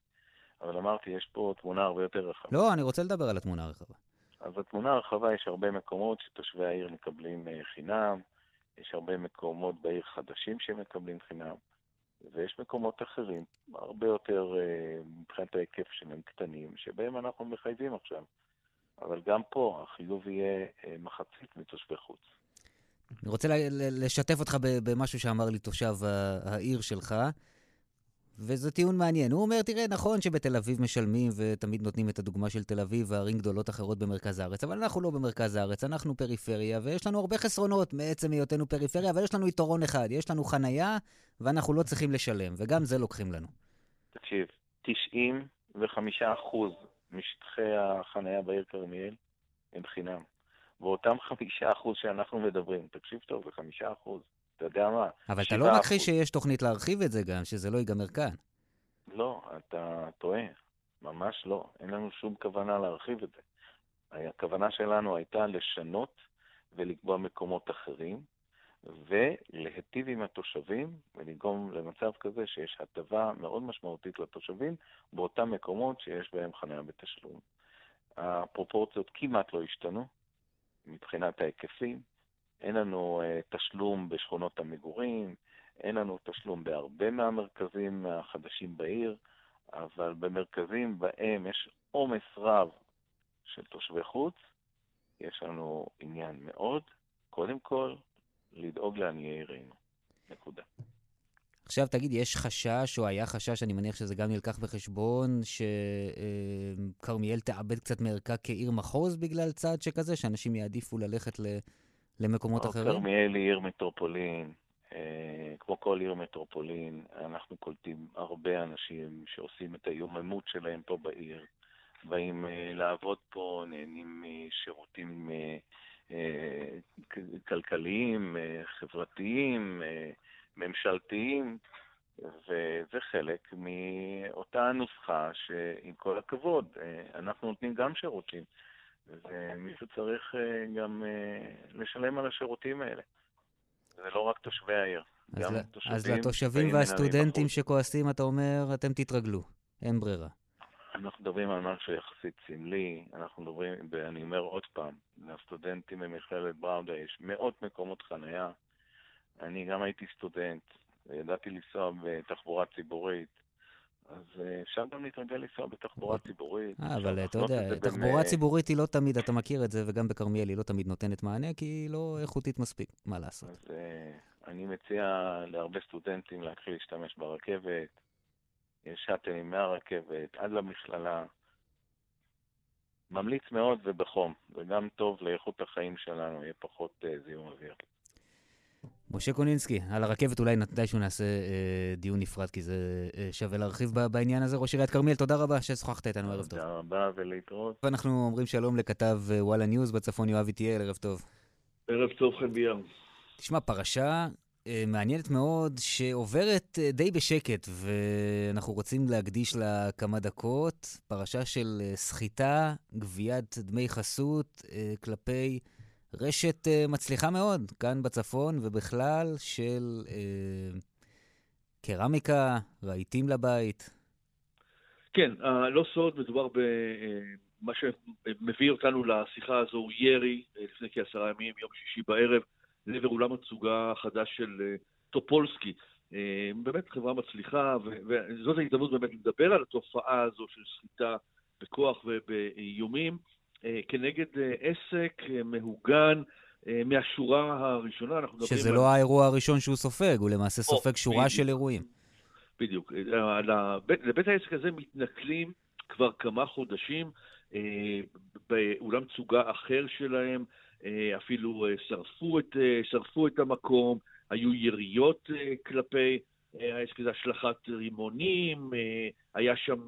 אבל אמרתי, יש פה תמונה הרבה יותר רחבה. לא, אני רוצה לדבר על התמונה הרחבה. אז בתמונה הרחבה יש הרבה מקומות שתושבי העיר מקבלים אה, חינם, יש הרבה מקומות בעיר חדשים שמקבלים חינם, ויש מקומות אחרים, הרבה יותר אה, מבחינת ההיקף שלהם קטנים, שבהם אנחנו מחייבים עכשיו. אבל גם פה החיוב יהיה אה, מחצית מתושבי חוץ. אני רוצה לשתף אותך במשהו שאמר לי תושב העיר שלך. וזה טיעון מעניין. הוא אומר, תראה, נכון שבתל אביב משלמים ותמיד נותנים את הדוגמה של תל אביב וערים גדולות אחרות במרכז הארץ, אבל אנחנו לא במרכז הארץ, אנחנו פריפריה, ויש לנו הרבה חסרונות מעצם היותנו פריפריה, אבל יש לנו יתרון אחד, יש לנו חנייה ואנחנו לא צריכים לשלם, וגם זה לוקחים לנו. תקשיב, 95% משטחי החנייה בעיר כרמיאל הם חינם. ואותם 5% שאנחנו מדברים, תקשיב טוב, זה 5%. אתה יודע מה? אבל אתה לא מכחיש שיש תוכנית להרחיב את זה גם, שזה לא ייגמר כאן. לא, אתה טועה. ממש לא. אין לנו שום כוונה להרחיב את זה. הכוונה שלנו הייתה לשנות ולקבוע מקומות אחרים, ולהיטיב עם התושבים ולגרום למצב כזה שיש הטבה מאוד משמעותית לתושבים באותם מקומות שיש בהם חניה בתשלום. הפרופורציות כמעט לא השתנו מבחינת ההיקפים, אין לנו uh, תשלום בשכונות המגורים, אין לנו תשלום בהרבה מהמרכזים החדשים בעיר, אבל במרכזים בהם יש עומס רב של תושבי חוץ, יש לנו עניין מאוד, קודם כל, לדאוג לעניי עירנו. נקודה. עכשיו תגיד, יש חשש, או היה חשש, אני מניח שזה גם נלקח בחשבון, שכרמיאל תאבד קצת מערכה כעיר מחוז בגלל צעד שכזה, שאנשים יעדיפו ללכת ל... למקומות אחרים? כרמיאל היא עיר מטרופולין. אה, כמו כל עיר מטרופולין, אנחנו קולטים הרבה אנשים שעושים את היוממות שלהם פה בעיר. באים אה, לעבוד פה, נהנים משירותים אה, כלכליים, חברתיים, ממשלתיים, וזה חלק מאותה נוסחה שעם כל הכבוד, אנחנו נותנים גם שירותים. ומישהו צריך אה, גם אה, לשלם על השירותים האלה. זה לא רק תושבי העיר, גם תושבים... אז לתושבים והסטודנטים שכועסים, אתה אומר, אתם תתרגלו, אין ברירה. אנחנו מדברים על משהו יחסית סמלי, אנחנו מדברים, ואני אומר עוד פעם, לסטודנטים במכללת בראודה יש מאות מקומות חנייה. אני גם הייתי סטודנט, וידעתי לנסוע בתחבורה ציבורית. אז אה, אפשר גם להתרגל לנסוע בתחבורה ציבורית. אה, אבל אתה יודע, תחבורה. ציבורית היא לא תמיד, אתה מכיר את זה, וגם בכרמיאל היא לא תמיד נותנת מענה, כי היא לא איכותית מספיק, מה לעשות. אז uh, אני מציע להרבה סטודנטים להתחיל להשתמש ברכבת. יש שאטלים מהרכבת עד למכללה. ממליץ מאוד ובחום, וגם טוב לאיכות החיים שלנו, יהיה פחות זיהום אוויר. משה קונינסקי, על הרכבת אולי מתישהו נעשה אה, דיון נפרד, כי זה אה, שווה להרחיב בעניין הזה. ראש עיריית כרמיאל, תודה רבה ששוחחת איתנו, ערב טוב. תודה רבה ולהתראות. ואנחנו אומרים שלום לכתב אה, וואלה ניוז בצפון, יואב איטיאל, ערב טוב. ערב טוב, חן ביאר. תשמע, פרשה אה, מעניינת מאוד, שעוברת אה, די בשקט, ואנחנו רוצים להקדיש לה כמה דקות. פרשה של סחיטה, גביית דמי חסות כלפי... רשת uh, מצליחה מאוד, כאן בצפון ובכלל, של uh, קרמיקה, רהיטים לבית. כן, uh, לא סוד, מדובר במה uh, שמביא אותנו לשיחה הזו ירי לפני כעשרה ימים, יום שישי בערב, לעבר אולם התצוגה החדש של טופולסקי. באמת חברה מצליחה, וזאת ההזדמנות באמת לדבר על התופעה הזו של סחיטה בכוח ובאיומים. אה, כנגד אה, עסק אה, מהוגן מהשורה הראשונה. שזה על... לא האירוע הראשון שהוא סופג, הוא למעשה סופג או, שורה בדיוק. של אירועים. בדיוק. לבית, לבית העסק הזה מתנכלים כבר כמה חודשים באולם תצוגה אחר שלהם, אפילו שרפו את, שרפו את המקום, היו יריות כלפי העסק הזה, השלכת רימונים, היה שם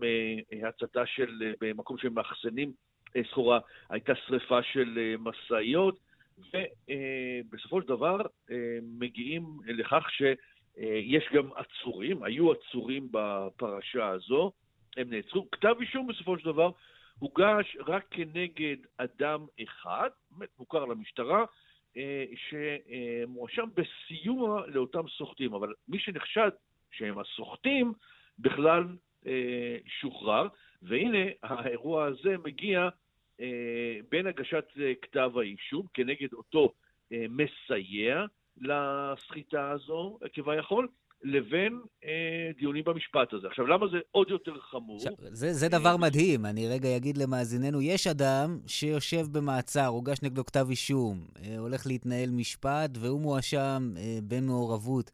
הצתה של, במקום שהם מאחסנים אה, סחורה, הייתה שריפה של אה, משאיות, ובסופו של דבר אה, מגיעים לכך שיש גם עצורים, היו עצורים בפרשה הזו, הם נעצרו. כתב אישום בסופו של דבר הוגש רק כנגד אדם אחד, מוכר למשטרה, שמואשם בסיוע לאותם סוחטים, אבל מי שנחשד שהם הסוחטים בכלל שוחרר, והנה האירוע הזה מגיע אה, בין הגשת אה, כתב האישום כנגד אותו אה, מסייע לסחיטה הזו, כביכול, לבין אה, דיונים במשפט הזה. עכשיו, למה זה עוד יותר חמור? עכשיו, זה, זה דבר מדהים. אני רגע אגיד למאזיננו, יש אדם שיושב במעצר, הוגש נגדו כתב אישום, אה, הולך להתנהל משפט, והוא מואשם אה, במעורבות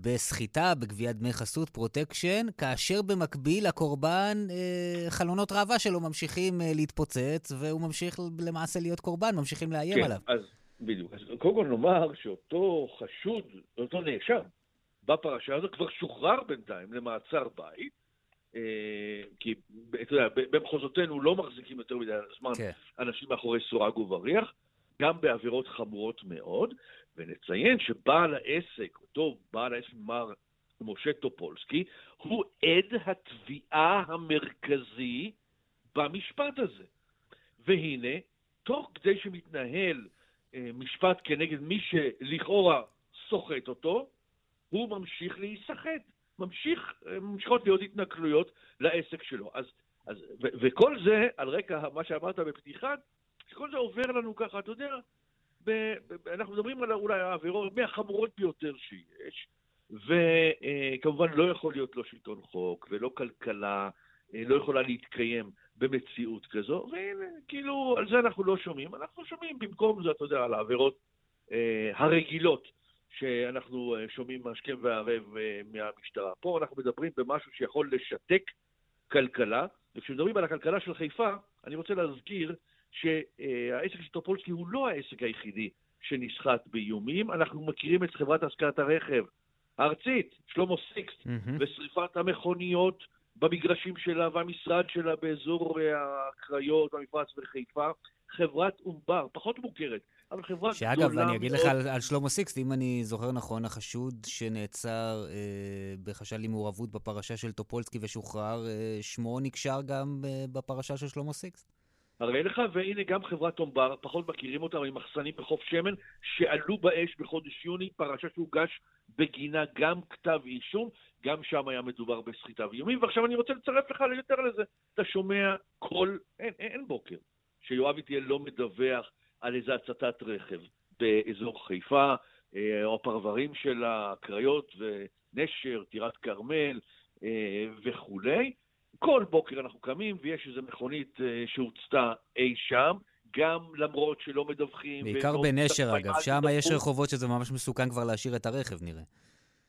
בסחיטה, בגביית דמי חסות, פרוטקשן, כאשר במקביל הקורבן, אה, חלונות ראווה שלו ממשיכים אה, להתפוצץ, והוא ממשיך למעשה להיות קורבן, ממשיכים לאיים כן, עליו. אז בדיוק. אז קודם כל נאמר שאותו חשוד, אותו נאשם, בפרשה הזו כבר שוחרר בינתיים למעצר בית, אה, כי אתה יודע, במחוזותינו לא מחזיקים יותר מדי זמן כן. אנשים מאחורי סורג ובריח, גם בעבירות חמורות מאוד, ונציין שבעל העסק, אותו בעל העסק מר משה טופולסקי, הוא עד התביעה המרכזי במשפט הזה. והנה, תוך כדי שמתנהל אה, משפט כנגד מי שלכאורה סוחט אותו, הוא ממשיך להיסחט. ממשיך, אה, ממשיכות להיות התנכלויות לעסק שלו. אז, אז, ו, וכל זה, על רקע מה שאמרת בפתיחה, שכל זה עובר לנו ככה, אתה יודע, אנחנו מדברים על אולי העבירות מהחמורות ביותר שיש, וכמובן לא יכול להיות לא שלטון חוק ולא כלכלה, אה, לא יכולה להתקיים במציאות כזו, והנה, כאילו, על זה אנחנו לא שומעים. אנחנו שומעים במקום זה, אתה יודע, על העבירות אה, הרגילות שאנחנו אה, שומעים השכם והערב אה, מהמשטרה. פה אנחנו מדברים במשהו שיכול לשתק כלכלה, וכשמדברים על הכלכלה של חיפה, אני רוצה להזכיר שהעסק של טופולסקי הוא לא העסק היחידי שנסחט באיומים. אנחנו מכירים את חברת השכרת הרכב הארצית, שלמה סיקסט, Mm-hmm. ושריפת המכוניות במגרשים שלה והמשרד שלה באזור אה, הקריות, המפרץ וחיפה. חברת ענבר, פחות מוכרת, אבל חברה גדולה מאוד. שאגב, אני אגיד לך על, על שלמה סיקסט, אם אני זוכר נכון, החשוד שנעצר אה, בחשד למעורבות בפרשה של טופולסקי ושוחרר, אה, שמו נקשר גם אה, בפרשה של שלמה סיקסט. הרי לך, והנה גם חברת ענבר, פחות מכירים אבל עם מחסנים בחוף שמן, שעלו באש בחודש יוני, פרשה שהוגש בגינה גם כתב אישום, גם שם היה מדובר בסחיטה ואיומים, ועכשיו אני רוצה לצרף לך יותר לזה. אתה שומע כל, אין, אין, אין בוקר, שיואב איטיאל לא מדווח על איזה הצתת רכב באזור חיפה, אה, או הפרברים של הקריות ונשר, טירת כרמל אה, וכולי. כל בוקר אנחנו קמים ויש איזו מכונית אה, שהוצתה אי שם, גם למרות שלא מדווחים. בעיקר ולא בנשר, אגב, שם יש. רחובות שזה ממש מסוכן כבר להשאיר את הרכב, נראה.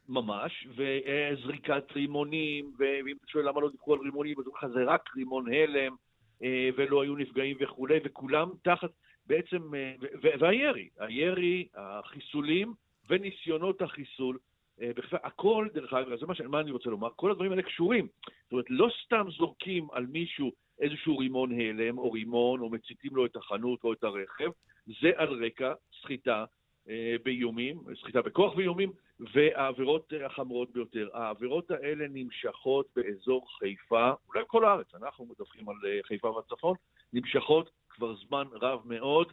ממש, וזריקת רימונים, ואם אתה שואל למה לא דיווחו על רימונים, אז אומרים לך זה רק רימון הלם, אה, ולא היו נפגעים וכולי, וכולם תחת, בעצם, אה, והירי, הירי, החיסולים וניסיונות החיסול, בכלל, הכל, דרך אגב, זה מה, ש- מה אני רוצה לומר, כל הדברים האלה קשורים. זאת אומרת, לא סתם זורקים על מישהו איזשהו רימון הלם, או רימון, או מציתים לו את החנות או את הרכב, זה על רקע סחיטה אה, באיומים, סחיטה בכוח ואיומים, והעבירות אה, החמורות ביותר. העבירות האלה נמשכות באזור חיפה, אולי כל הארץ, אנחנו מדווחים על אה, חיפה והצפון, נמשכות כבר זמן רב מאוד,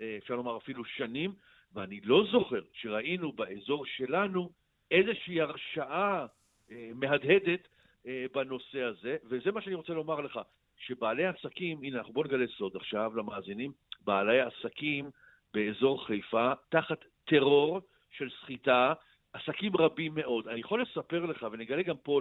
אה, אפשר לומר אפילו שנים, ואני לא זוכר שראינו באזור שלנו איזושהי הרשעה אה, מהדהדת אה, בנושא הזה, וזה מה שאני רוצה לומר לך, שבעלי עסקים, הנה, אנחנו בואו נגלה סוד עכשיו למאזינים, בעלי עסקים באזור חיפה, תחת טרור של סחיטה, עסקים רבים מאוד. אני יכול לספר לך, ונגלה גם פה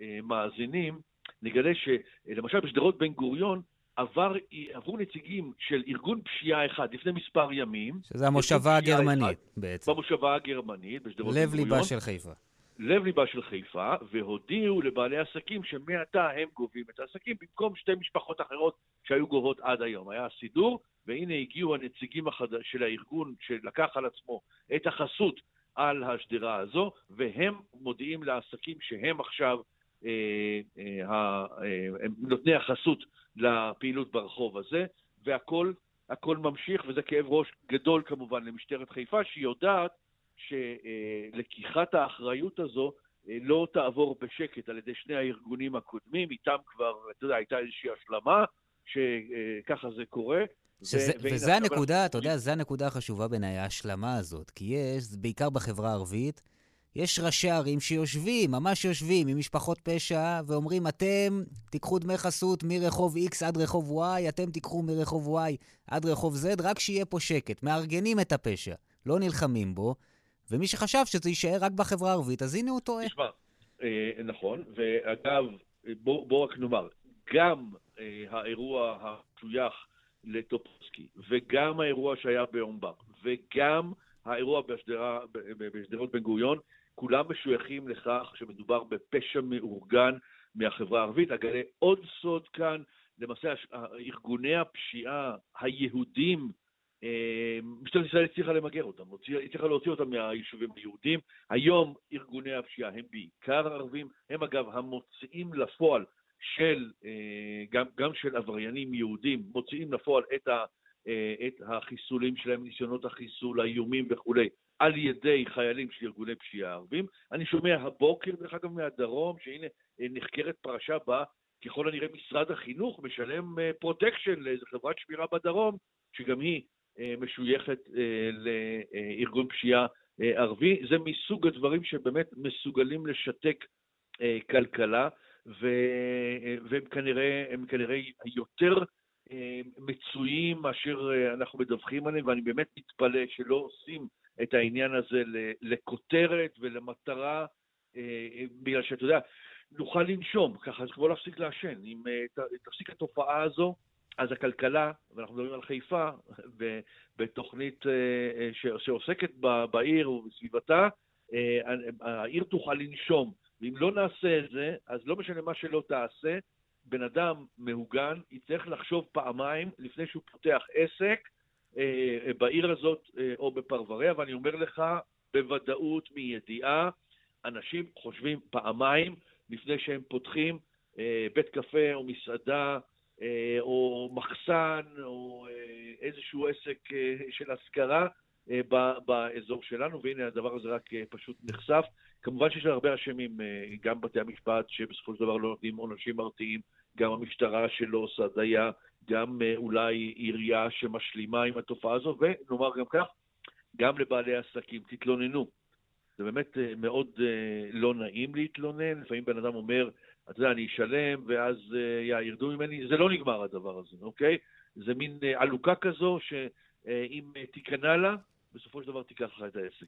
למאזינים, נגלה שלמשל בשדרות בן גוריון, עבר, עברו נציגים של ארגון פשיעה אחד לפני מספר ימים. שזה המושבה הגרמנית, אחד בעצם. במושבה הגרמנית, בשדרות לב. ליבה של חיפה. לב ליבה של חיפה, והודיעו לבעלי עסקים שמעתה הם גובים את העסקים במקום שתי משפחות אחרות שהיו גובות עד היום. היה סידור, והנה הגיעו הנציגים החד... של הארגון שלקח על עצמו את החסות על השדרה הזו, והם מודיעים לעסקים שהם עכשיו אה, אה, אה, נותני החסות לפעילות ברחוב הזה, והכל הכל ממשיך, וזה כאב ראש גדול כמובן למשטרת חיפה, שהיא יודעת שלקיחת האחריות הזו אה, לא תעבור בשקט על ידי שני הארגונים הקודמים, איתם כבר, אתה יודע, הייתה איזושהי השלמה, שככה זה קורה. שזה, ו- וזה הנקודה, אנחנו אתה יודע, זו הנקודה החשובה בעיניי, ההשלמה הזאת. כי יש, בעיקר בחברה הערבית, יש ראשי ערים שיושבים, ממש יושבים, עם משפחות פשע, ואומרים, אתם תיקחו דמי חסות מרחוב X עד רחוב Y, אתם תיקחו מרחוב Y עד רחוב Z, רק שיהיה פה שקט. מארגנים את הפשע, לא נלחמים בו, ומי שחשב שזה יישאר רק בחברה הערבית, אז הנה הוא טועה. תשמע, אה, נכון, ואגב, אה, בוא, רק נאמר, גם אה, האירוע המשוייך לטופסקי, וגם האירוע שהיה בעומבר, וגם האירוע בשדרות בן גוריון, כולם משויכים לכך שמדובר בפשע מאורגן מהחברה הערבית. אגלה עוד סוד כאן, למעשה ארגוני הפשיעה היהודים, אה, משטרת ישראל הצליחה למגר אותם, הצליחה להוציא אותם מהיישובים היהודים. היום ארגוני הפשיעה הם בעיקר ערבים, הם אגב המוציאים לפועל של, אה, גם, גם של עבריינים יהודים, מוציאים לפועל את, ה, אה, את החיסולים שלהם, ניסיונות החיסול, האיומים וכולי, על ידי חיילים של ארגוני פשיעה ערבים. אני שומע הבוקר, דרך אגב, מהדרום, שהנה נחקרת פרשה בה, ככל הנראה משרד החינוך משלם פרוטקשן לאיזו חברת שמירה בדרום, שגם היא משויכת לארגון פשיעה ערבי. זה מסוג הדברים שבאמת מסוגלים לשתק כלכלה. והם כנראה, כנראה יותר אה, מצויים מאשר אה, אנחנו מדווחים עליהם, ואני באמת מתפלא שלא עושים את העניין הזה לכותרת ולמטרה, אה, בגלל שאתה יודע, נוכל לנשום, ככה זה כמו להפסיק לעשן. אם תפסיק התופעה הזו, אז הכלכלה, ואנחנו מדברים על חיפה, בתוכנית שעוסקת בעיר ובסביבתה, העיר תוכל לנשום. ואם לא נעשה את זה, אז לא משנה מה שלא תעשה, בן אדם מהוגן יצטרך לחשוב פעמיים לפני שהוא פותח עסק אה, בעיר הזאת אה, או בפרבריה, ואני אומר לך בוודאות, מידיעה, אנשים חושבים פעמיים לפני שהם פותחים אה, בית קפה או מסעדה אה, או מחסן או אה, איזשהו עסק אה, של השכרה אה, באזור שלנו, והנה הדבר הזה רק אה, פשוט נחשף. כמובן שיש הרבה אשמים, אה, גם בתי המשפט שבסופו של דבר לא נותנים עונשים מרתיעים, גם המשטרה שלא עושה דייה, גם אה, אולי עירייה שמשלימה עם התופעה הזו, ונאמר גם כך, גם לבעלי עסקים, תתלוננו. זה באמת אה, מאוד לא נעים להתלונן, לפעמים בן אדם אומר, אתה יודע, אני אשלם ואז ירדו ממני, זה לא נגמר הדבר הזה, אוקיי? זה מין עלוקה כזו שאם תיכנע לה, בסופו של דבר תיקח לך את העסק.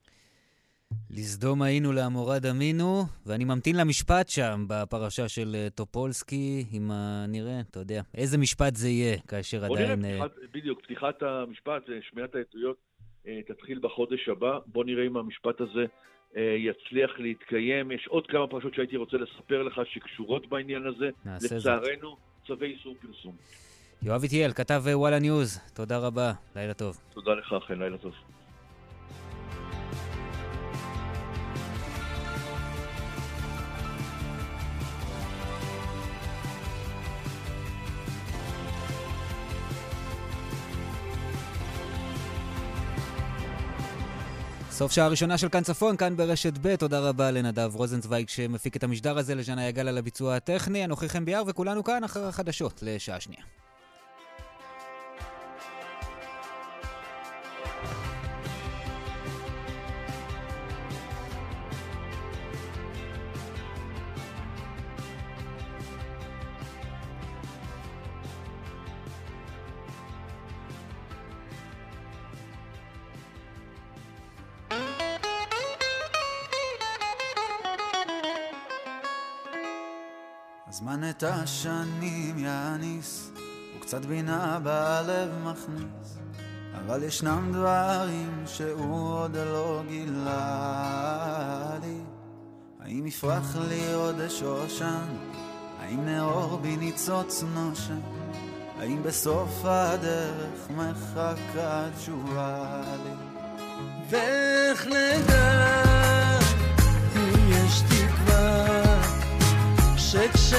לסדום היינו לעמורה דמינו, ואני ממתין למשפט שם בפרשה של אה, טופולסקי, ה... נראה, אתה יודע, איזה משפט זה יהיה כאשר בוא עדיין... נראה, פתיחת, בדיוק, פתיחת המשפט, אה, שמיעת העדויות אה, תתחיל בחודש הבא. בוא נראה אם המשפט הזה יצליח להתקיים. יש עוד כמה פרשות שהייתי רוצה לספר לך שקשורות בעניין הזה. לצערנו, זאת. צווי איסור פרסום. יואב איטיאל, כתב וואלה ניוז, תודה רבה, לילה טוב. תודה לך, חן, לילה טוב. סוף שעה ראשונה של כאן צפון, כאן ברשת ב', תודה רבה לנדב רוזנצוויג שמפיק את המשדר הזה, לז'נה יגל על הביצוע הטכני, אנוכי חן ביאר וכולנו כאן אחר החדשות לשעה שנייה. את השנים יעניס, וקצת בינה בלב מכניס, אבל ישנם דברים שהוא עוד לא גילה לי. האם יפרח לי עוד שושן? האם נאור בי ניצוץ נושן? האם בסוף הדרך מחכה תשובה לי? ואיך נדע six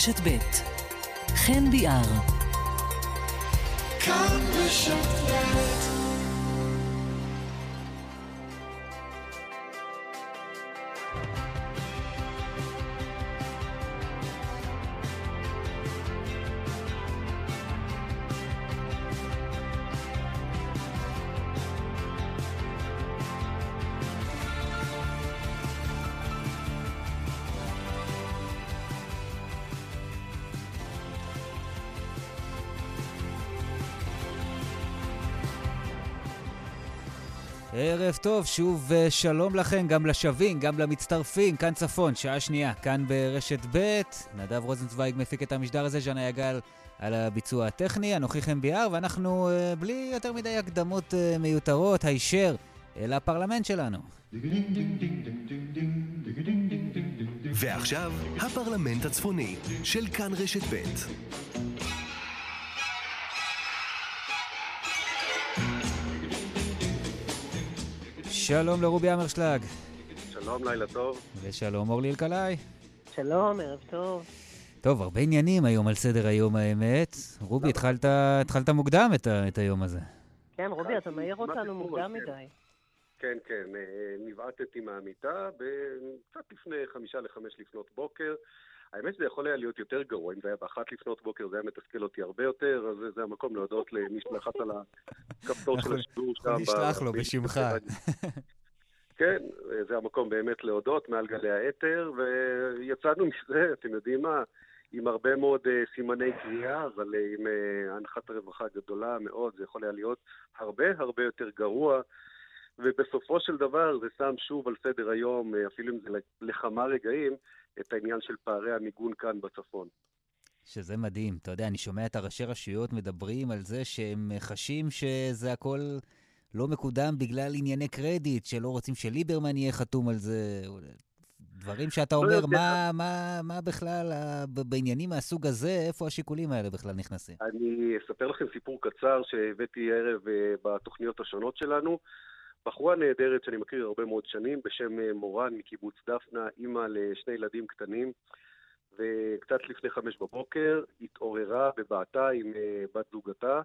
רשת ב' ערב טוב, שוב אה, שלום לכם, גם לשבים, גם למצטרפים, כאן צפון, שעה שנייה, כאן ברשת ב', נדב רוזנצוויג מפיק את המשדר הזה, ז'נה יגל על הביצוע הטכני, אנוכי חן ביאר, ואנחנו אה, בלי יותר מדי הקדמות אה, מיותרות, הישר אל הפרלמנט שלנו. ועכשיו, הפרלמנט הצפוני של כאן רשת ב'. שלום לרובי אמרשלג, שלום, לילה טוב. ושלום אורלי אלקלעי. שלום, ערב טוב. טוב, הרבה עניינים היום על סדר היום האמת. רובי, התחלת, התחלת מוקדם את, ה, את היום הזה. כן, רובי, אתה מעיר מה אותנו מוקדם? מדי. כן, כן, אה, נבעטתי מהמיטה קצת לפני חמישה לחמש לפנות בוקר. האמת שזה יכול היה להיות יותר גרוע, אם זה היה באחת לפנות בוקר זה היה מתסכל אותי הרבה יותר, אז זה- המקום להודות למי שלחץ על הכפתור של אנחנו השידור שם. נשלח ב- לו בשמך. כן, זה המקום באמת להודות מעל גלי האתר, ויצאנו מזה, אתם יודעים מה, עם הרבה מאוד אה, סימני קריאה, אבל אה, עם אה, הנחת רווחה גדולה מאוד, זה יכול היה להיות הרבה הרבה יותר גרוע. ובסופו של דבר זה שם שוב על סדר היום, אה, אפילו אם זה לכמה רגעים, את העניין של פערי המיגון כאן בצפון. שזה מדהים. אתה יודע, אני שומע את הראשי רשויות מדברים על זה שהם חשים שזה הכל לא מקודם בגלל ענייני קרדיט, שלא רוצים שליברמן יהיה חתום על זה. דברים שאתה לא אומר, יודע. מה, מה, מה בכלל, ה- ב- בעניינים מהסוג הזה, איפה השיקולים האלה בכלל נכנסים? אני אספר לכם סיפור קצר שהבאתי הערב אה, בתוכניות השונות שלנו. בחורה נהדרת שאני מכיר הרבה מאוד שנים, בשם אה, מורן מקיבוץ דפנה, אימא לשני ילדים קטנים, וקצת לפני חמש בבוקר התעוררה בבעתה עם אה, בת זוגתה,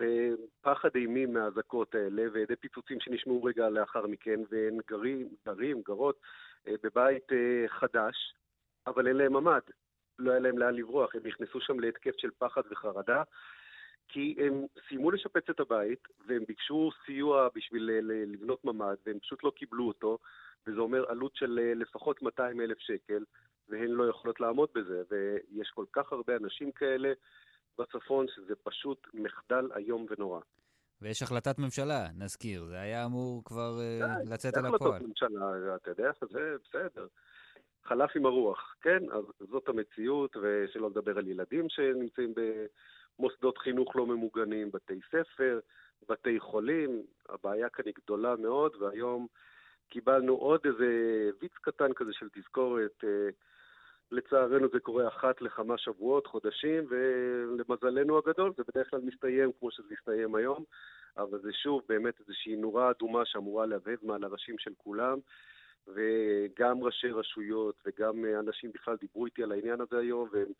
בפחד אימים מהאזעקות האלה, וידי פיצוצים שנשמעו רגע לאחר מכן, והם גרים, גרים, גרות, אה, בבית חדש, אבל אין להם ממ"ד. לא היה להם לאן לברוח, הם נכנסו שם להתקף של פחד וחרדה, כי הם סיימו לשפץ את הבית, והם ביקשו סיוע בשביל ל- לבנות ממ"ד, והם פשוט לא קיבלו אותו, וזה אומר עלות של אה, לפחות 200 אלף שקל, והן לא יכולות לעמוד בזה. ויש כל כך הרבה אנשים כאלה בצפון, שזה פשוט מחדל איום ונורא. ויש החלטת ממשלה, נזכיר, זה היה אמור כבר אה, די, לצאת החלטות הפועל. ממשלה, אתה יודע, זה בסדר. חלף עם הרוח, כן? אז זאת המציאות, ושלא לדבר על ילדים שנמצאים במוסדות חינוך לא ממוגנים, בתי ספר, בתי חולים. הבעיה כאן היא גדולה מאוד, והיום קיבלנו עוד איזה ויץ קטן כזה של תזכורת. אה, לצערנו זה קורה אחת לכמה שבועות, חודשים, ולמזלנו הגדול זה בדרך כלל מסתיים כמו שזה הסתיים היום, אבל זה שוב באמת איזושהי נורה אדומה שאמורה להבהב מעל הראשים של כולם, וגם ראשי רשויות וגם אנשים בכלל דיברו איתי על העניין הזה היום, והם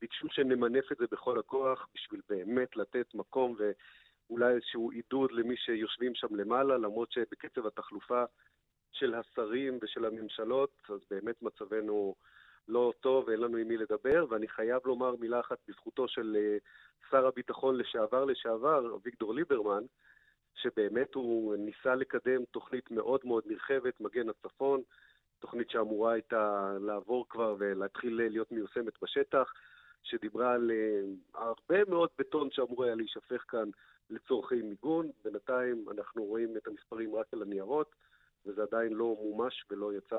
ביקשו שנמנף את זה בכל הכוח בשביל באמת לתת מקום ואולי איזשהו עידוד למי שיושבים שם למעלה, למרות שבקצב התחלופה של השרים ושל הממשלות, אז באמת מצבנו לא טוב ואין לנו עם מי לדבר, ואני חייב לומר מילה אחת בזכותו של אה, שר הביטחון לשעבר לשעבר, אביגדור ליברמן, שבאמת הוא ניסה לקדם תוכנית מאוד מאוד נרחבת, מגן הצפון, תוכנית שאמורה הייתה לעבור כבר ולהתחיל להיות מיושמת בשטח, שדיברה על אה, הרבה מאוד בטון שאמור היה להישפך כאן לצורכי מיגון. בינתיים אנחנו רואים את המספרים רק על הניירות, וזה עדיין לא מומש ולא יצא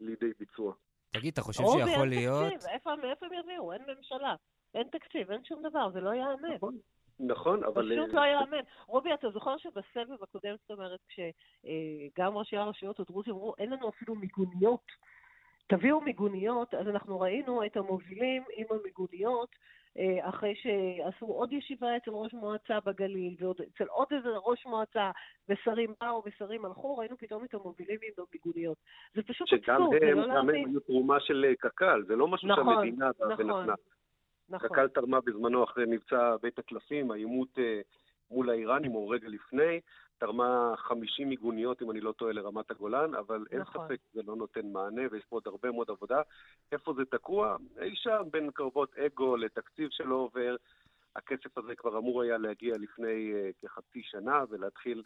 לידי ביצוע. תגיד, אתה חושב שיכול להיות... תקציב, איפה, מאיפה הם יביאו? אין ממשלה, אין תקציב, אין שום דבר, זה לא ייאמן. נכון, נכון, אבל... פשוט לא ייאמן. רובי, אתה זוכר שבסבב הקודם, זאת אומרת, כשגם ראשי הרשויות הדרוזים אמרו, אין לנו אפילו מיגוניות. תביאו מיגוניות, אז אנחנו ראינו את המובילים עם המיגוניות, אה, אחרי שעשו עוד ישיבה אצל ראש מועצה בגליל, ואצל עוד איזה ראש מועצה, ושרים באו ושרים הלכו, ראינו פתאום את המובילים עם המיגוניות. זה פשוט אבסורד, זה לא להאמין. שגם הם היו תרומה של אה, קק"ל, זה לא משהו נכון, שהמדינה באה נכון, ונתנה. נכון. קק"ל תרמה בזמנו אחרי מבצע בית הקלפים, העימות אה, מול האיראנים, או רגע לפני, תרמה 50 מיגוניות, אם אני לא טועה, לרמת הגולן, אבל אין נכון. ספק שזה לא נותן מענה, ויש פה עוד הרבה מאוד עבודה. איפה זה תקוע? אי שם, בין קרבות אגו לתקציב שלא עובר. הכסף הזה כבר אמור היה להגיע לפני uh, כחצי שנה, ולהתחיל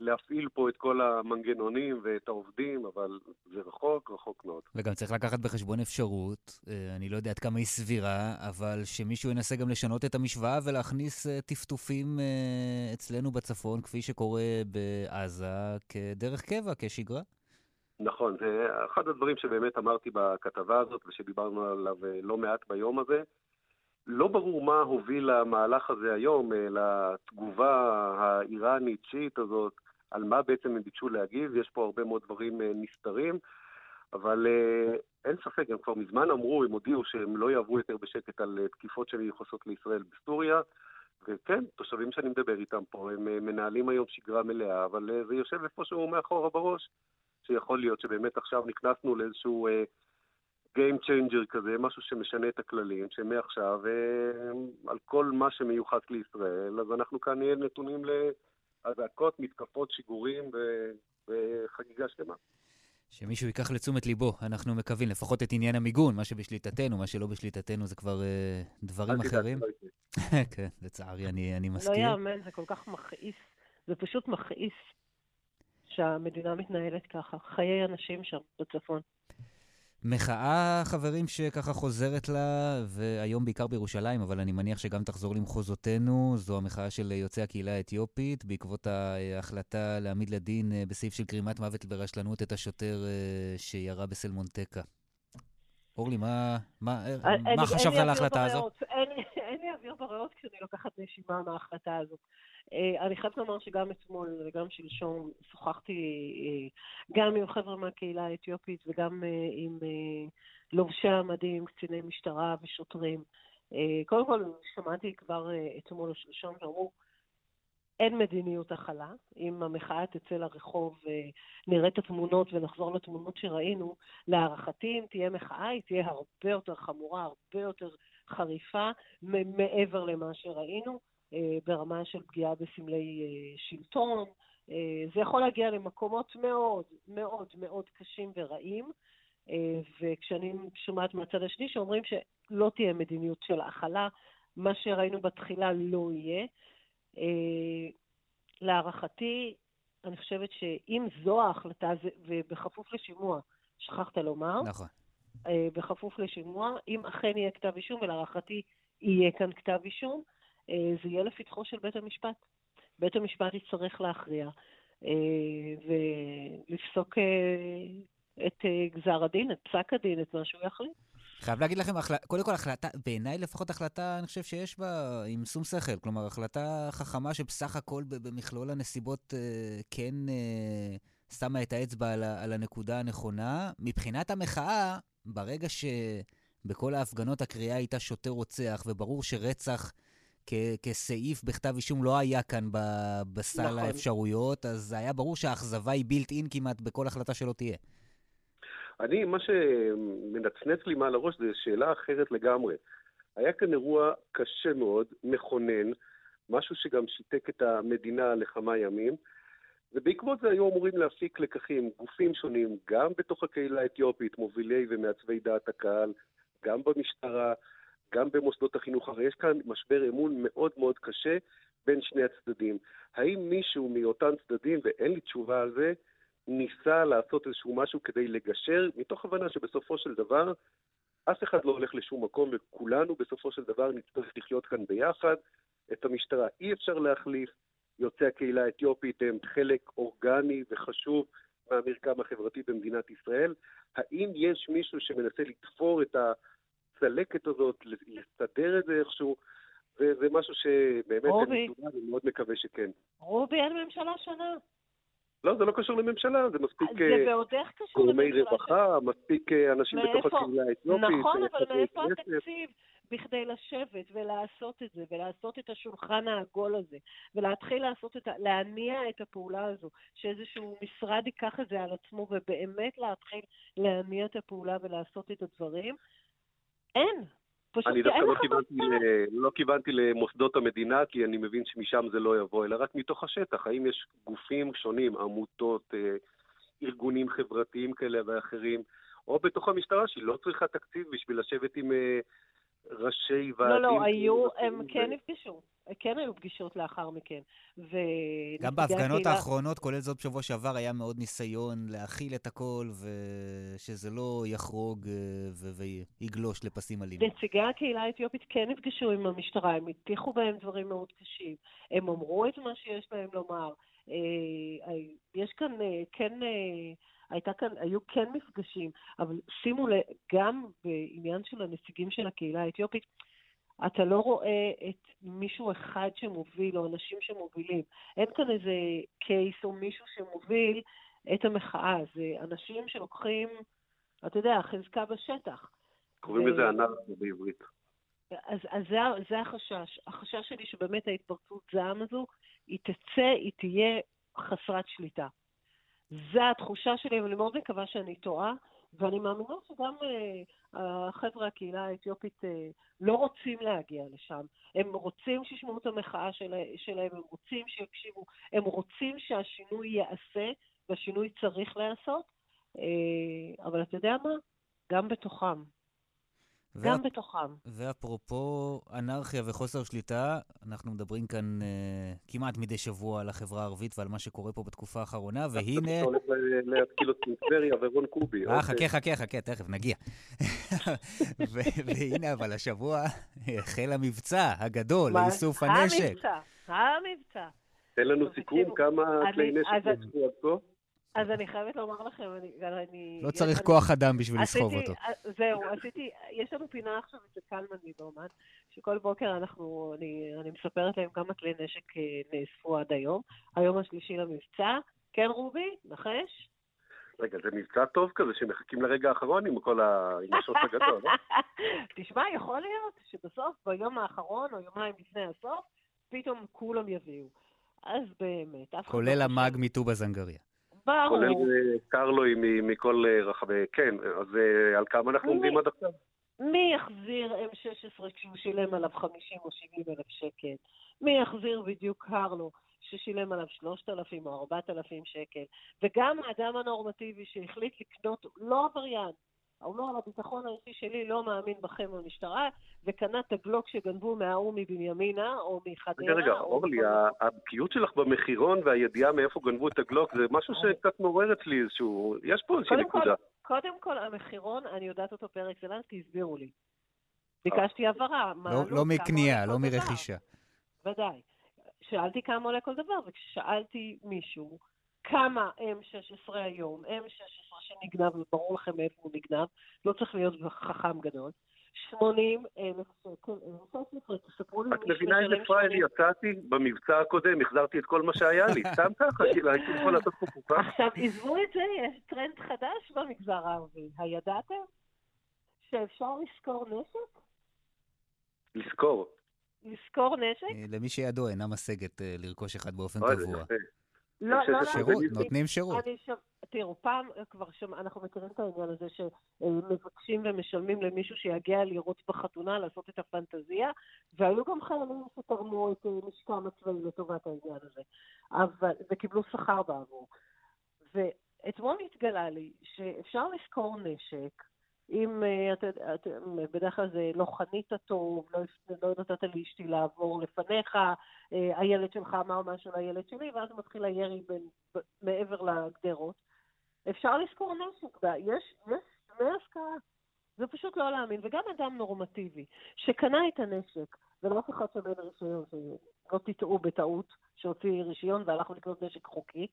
להפעיל פה את כל המנגנונים ואת העובדים, אבל זה רחוק, רחוק מאוד. וגם צריך לקחת בחשבון אפשרות, אה, אני לא יודע עד כמה היא סבירה, אבל שמישהו ינסה גם לשנות את המשוואה ולהכניס אה, טפטופים אה, אצלנו בצפון, כפי שקורה בעזה, כדרך קבע, כשגרה. נכון, זה אחד הדברים שבאמת אמרתי בכתבה הזאת ושדיברנו עליו לא מעט ביום הזה. לא ברור מה הוביל למהלך הזה היום, לתגובה האיראנית-שיעית הזאת, על מה בעצם הם ביקשו להגיב, יש פה הרבה מאוד דברים נסתרים, אבל אין ספק, הם כבר מזמן אמרו, הם הודיעו שהם לא יעברו יותר בשקט על תקיפות שמיוחסות לישראל בסוריה, וכן, תושבים שאני מדבר איתם פה, הם מנהלים היום שגרה מלאה, אבל זה יושב איפשהו מאחורה בראש, שיכול להיות שבאמת עכשיו נכנסנו לאיזשהו Game Changer כזה, משהו שמשנה את הכללים, שמעכשיו, על כל מה שמיוחס לישראל, אז אנחנו כאן נהיה נתונים לאזעקות, מתקפות, שיגורים ו... וחגיגה שלמה. שמישהו ייקח לתשומת ליבו, אנחנו מקווים, לפחות את עניין המיגון, מה שבשליטתנו, מה שלא בשליטתנו זה כבר uh, דברים אחרים. כן, לצערי, אני, אני מסכים. לא יאמן, זה כל כך מכעיס. זה פשוט מכעיס שהמדינה מתנהלת ככה. חיי אנשים שם, בצפון. מחאה, חברים, שככה חוזרת לה, והיום בעיקר בירושלים, אבל אני מניח שגם תחזור למחוזותינו, זו המחאה של יוצאי הקהילה האתיופית, בעקבות ההחלטה להעמיד לדין בסעיף של גרימת מוות ברשלנות את השוטר שירה בסלמונטקה. אורלי, מה, מה, מה חשבת על ההחלטה הזו? אין לי אוויר בריאות כשאני לוקחת נשימה מההחלטה הזאת. אני חייבת לומר שגם אתמול וגם שלשום שוחחתי גם עם חבר'ה מהקהילה האתיופית וגם עם לובשי המדים, קציני משטרה ושוטרים. קודם כל, שמעתי כבר אתמול או שלשום שאמרו, אין מדיניות הכלה. אם המחאה תצא לרחוב ונראה את התמונות ונחזור לתמונות שראינו, להערכתי, אם תהיה מחאה, היא תהיה הרבה יותר חמורה, הרבה יותר חריפה, מעבר למה שראינו. ברמה של פגיעה בסמלי שלטון. זה יכול להגיע למקומות מאוד מאוד מאוד קשים ורעים, וכשאני שומעת מהצד השני שאומרים שלא תהיה מדיניות של הכלה, מה שראינו בתחילה לא יהיה. להערכתי, אני חושבת שאם זו ההחלטה, ובכפוף לשימוע, שכחת לומר, נכון. בכפוף לשימוע, אם אכן יהיה כתב אישום, ולהערכתי יהיה כאן כתב אישום, זה יהיה לפתחו של בית המשפט. בית המשפט יצטרך להכריע ולפסוק את גזר הדין, את פסק הדין, את מה שהוא יחליט. חייב להגיד לכם. קודם כל החלטה, בעיניי לפחות החלטה, אני חושב שיש בה עם שום שכל. כלומר, החלטה חכמה שבסך הכל במכלול הנסיבות אה, כן אה, שמה את האצבע על, על הנקודה הנכונה. מבחינת המחאה, ברגע שבכל ההפגנות הקריאה הייתה שוטר רוצח, וברור שרצח כ- כסעיף בכתב אישום לא היה כאן ב- בסל נכון. האפשרויות, אז היה ברור שהאכזבה היא בילט אין כמעט בכל החלטה שלא תהיה. אני, מה שמנצנץ לי מעל הראש זה שאלה אחרת לגמרי. היה כאן אירוע קשה מאוד, מכונן, משהו שגם שיתק את המדינה לכמה ימים, ובעקבות זה היו אמורים להפיק לקחים גופים שונים, גם בתוך הקהילה האתיופית, מובילי ומעצבי דעת הקהל, גם במשטרה, גם במוסדות החינוך. הרי יש כאן משבר אמון מאוד מאוד קשה בין שני הצדדים. האם מישהו מאותם צדדים, ואין לי תשובה על זה, ניסה לעשות איזשהו משהו כדי לגשר, מתוך הבנה שבסופו של דבר אף אחד לא הולך לשום מקום, וכולנו בסופו של דבר נצטרך לחיות כאן ביחד. את המשטרה אי אפשר להחליף, יוצאי הקהילה האתיופית הם חלק אורגני וחשוב מהמרקם החברתי במדינת ישראל. האם יש מישהו שמנסה לתפור את הצלקת הזאת, לסדר את זה איכשהו? זה, זה משהו שבאמת רובי. אני מאוד מקווה שכן. רובי, אין ממשלה שנה. לא, זה לא קשור לממשלה, זה מספיק אה, גורמי רווחה, מספיק אה, אנשים בתוך מאיפה- הקהילה האתיופית. נכון, אבל מאיפה. התקציב בכדי לשבת ולעשות את זה, ולעשות את השולחן העגול הזה, ולהתחיל לעשות את ה... להניע את הפעולה הזו, שאיזשהו משרד ייקח את זה על עצמו, ובאמת להתחיל להניע את הפעולה ולעשות את הדברים? אין. פשוט אני דווקא לא לך כיוונתי, ל... לא כיוונתי למוסדות המדינה, כי אני מבין שמשם זה לא יבוא, אלא רק מתוך השטח. האם יש גופים שונים, עמותות, אה, ארגונים חברתיים כאלה ואחרים, או בתוך המשטרה, שהיא לא צריכה תקציב בשביל לשבת עם אה, ראשי ועדים. לא, לא, היו, כאלה הם כן ו- נפגשו. כן היו פגישות לאחר מכן. ונציגי גם בהפגנות הקהילה- האחרונות, כולל זאת בשבוע שעבר, היה מאוד ניסיון להכיל את הכל, ושזה לא יחרוג אה, ו- ויגלוש לפסים אלימים. נציגי הקהילה האתיופית כן נפגשו עם המשטרה, הם הטיחו בהם דברים מאוד קשים. הם אמרו את מה שיש להם לומר. אה, אה, יש כאן, אה, כן, אה, הייתה כאן, היו כן מפגשים, אבל שימו לב, גם בעניין של הנציגים של הקהילה האתיופית, אתה לא רואה את מישהו אחד שמוביל, או אנשים שמובילים. אין כאן איזה קייס או מישהו שמוביל את המחאה. זה אנשים שלוקחים, אתה יודע, חזקה בשטח. קוראים לזה אנרכיה בעברית. אז, אז זה, זה החשש. החשש שלי שבאמת ההתפרצות זעם הזו, היא תצא, היא תהיה חסרת שליטה. זו התחושה שלי, ואני מאוד מקווה שאני טועה, ואני מאמינה שגם אה, החבר'ה, הקהילה האתיופית, אה, לא רוצים להגיע לשם. הם רוצים שישמעו את המחאה של, שלהם, הם רוצים שיקשיבו, הם רוצים שהשינוי ייעשה, והשינוי צריך להיעשות, אה, אבל אתה יודע מה? גם בתוכם. גם וה- בתוכם. ואפרופו אנרכיה וחוסר שליטה, אנחנו מדברים כאן אה, כמעט מדי שבוע על החברה הערבית ועל מה שקורה פה בתקופה האחרונה, והנה... אתה הולך להתקיל אותי עם טבריה ורון קובי. אה, אוקיי. חכה, חכה, חכה, תכף נגיע. ו- והנה, אבל השבוע החל המבצע הגדול מה? לאיסוף הנשק. המבצע, המבצע. תן לנו סיכום כמה כלי נשק נאספו עד כה. אז אני חייבת לומר לכם, אני... אני לא יש- צריך אני- כוח אדם בשביל לסחוב אותו. אה, זהו, עשיתי, יש לנו פינה עכשיו אצל קלמן ליברמן, שכל בוקר אנחנו, אני, אני מספרת להם כמה כלי נשק אה, נאספו עד היום. היום השלישי למבצע. כן, רובי? נחש? רגע, זה מבצע טוב כזה שמחכים לרגע האחרון עם כל ה... עם השוט הגדול, לא? תשמע, יכול להיות שבסוף, ביום האחרון או יומיים לפני הסוף, פתאום כולם יביאו. אז באמת, אף אחד כולל לא המאג מטובא זנגריה. ברור. כולל אה, קרלוי מכל אה, רחבי... כן, אז אה, על כמה אנחנו עומדים עד עכשיו? מי יחזיר M16 כשהוא שילם עליו 50 או 70 אלף שקל? מי יחזיר בדיוק קרלו ששילם עליו 3,000 או 4,000 שקל? וגם האדם הנורמטיבי שהחליט לקנות, לא עבריין, הוא לא על הביטחון האישי שלי, לא מאמין בכם במשטרה, וקנה את הגלוק שגנבו מההוא מבנימינה או מחדרה. רגע, רגע, או אורלי, הבקיאות שלך במחירון והידיעה מאיפה גנבו את הגלוק, זה משהו שקצת מעורר אצלי איזשהו... יש פה איזושהי נקודה. קודם כל, המחירון, אני יודעת אותו פרק זלנסקי, הסבירו לי. ביקשתי הבהרה. לא- לא כמה מקנייה, לא. מרכישה. ודאי. שאלתי כמה עולה כל דבר, וכששאלתי מישהו כמה M16 היום, M16 שנגנב, וברור לכם מאיפה הוא נגנב, לא צריך להיות חכם גדול. 80 אלף שקל, תספרו לי את מבינה איזה פראייר יצאתי? במבצע הקודם החזרתי את כל מה שהיה לי, סתם ככה, כאילו הייתי יכול לעשות פה קופה. עכשיו, עזבו את זה, יש טרנד חדש במגזר הערבי. הידעתם שאפשר לשכור נשק? לזכור. לשכור נשק? אה, למי שידו אינה משגת אה, לרכוש אחד באופן קבוע. לא, לא, שזה שירות, בדיוק. נותנים שירות. אני שם, תראו, פעם כבר שם, אנחנו מכירים את העניין הזה שמבקשים ומשלמים למישהו שיגיע לראות בחתונה, לעשות את הפנטזיה, והיו גם חיילים שתרמו את אה, נשקם הצבאי לטובת העניין הזה, אבל, וקיבלו שכר בעבור. ואתמול התגלה לי שאפשר לשכור נשק, אם אה, אתה יודע, אתה- בדרך כלל זה לא חנית טוב, לא, לא נתת לאשתי לעבור לפניך, אה, הילד שלך אמר משהו לילד שלי, ואז מתחיל הירי בין, מעבר לגדרות. אפשר לשכור נשק. יש, דמי השכרה. זה פשוט לא להאמין. וגם אדם נורמטיבי שקנה את הנשק, ולאף אחד שם אין רישיון, תטעו בטעות, שהוציא רישיון והלך לקנות נשק חוקי,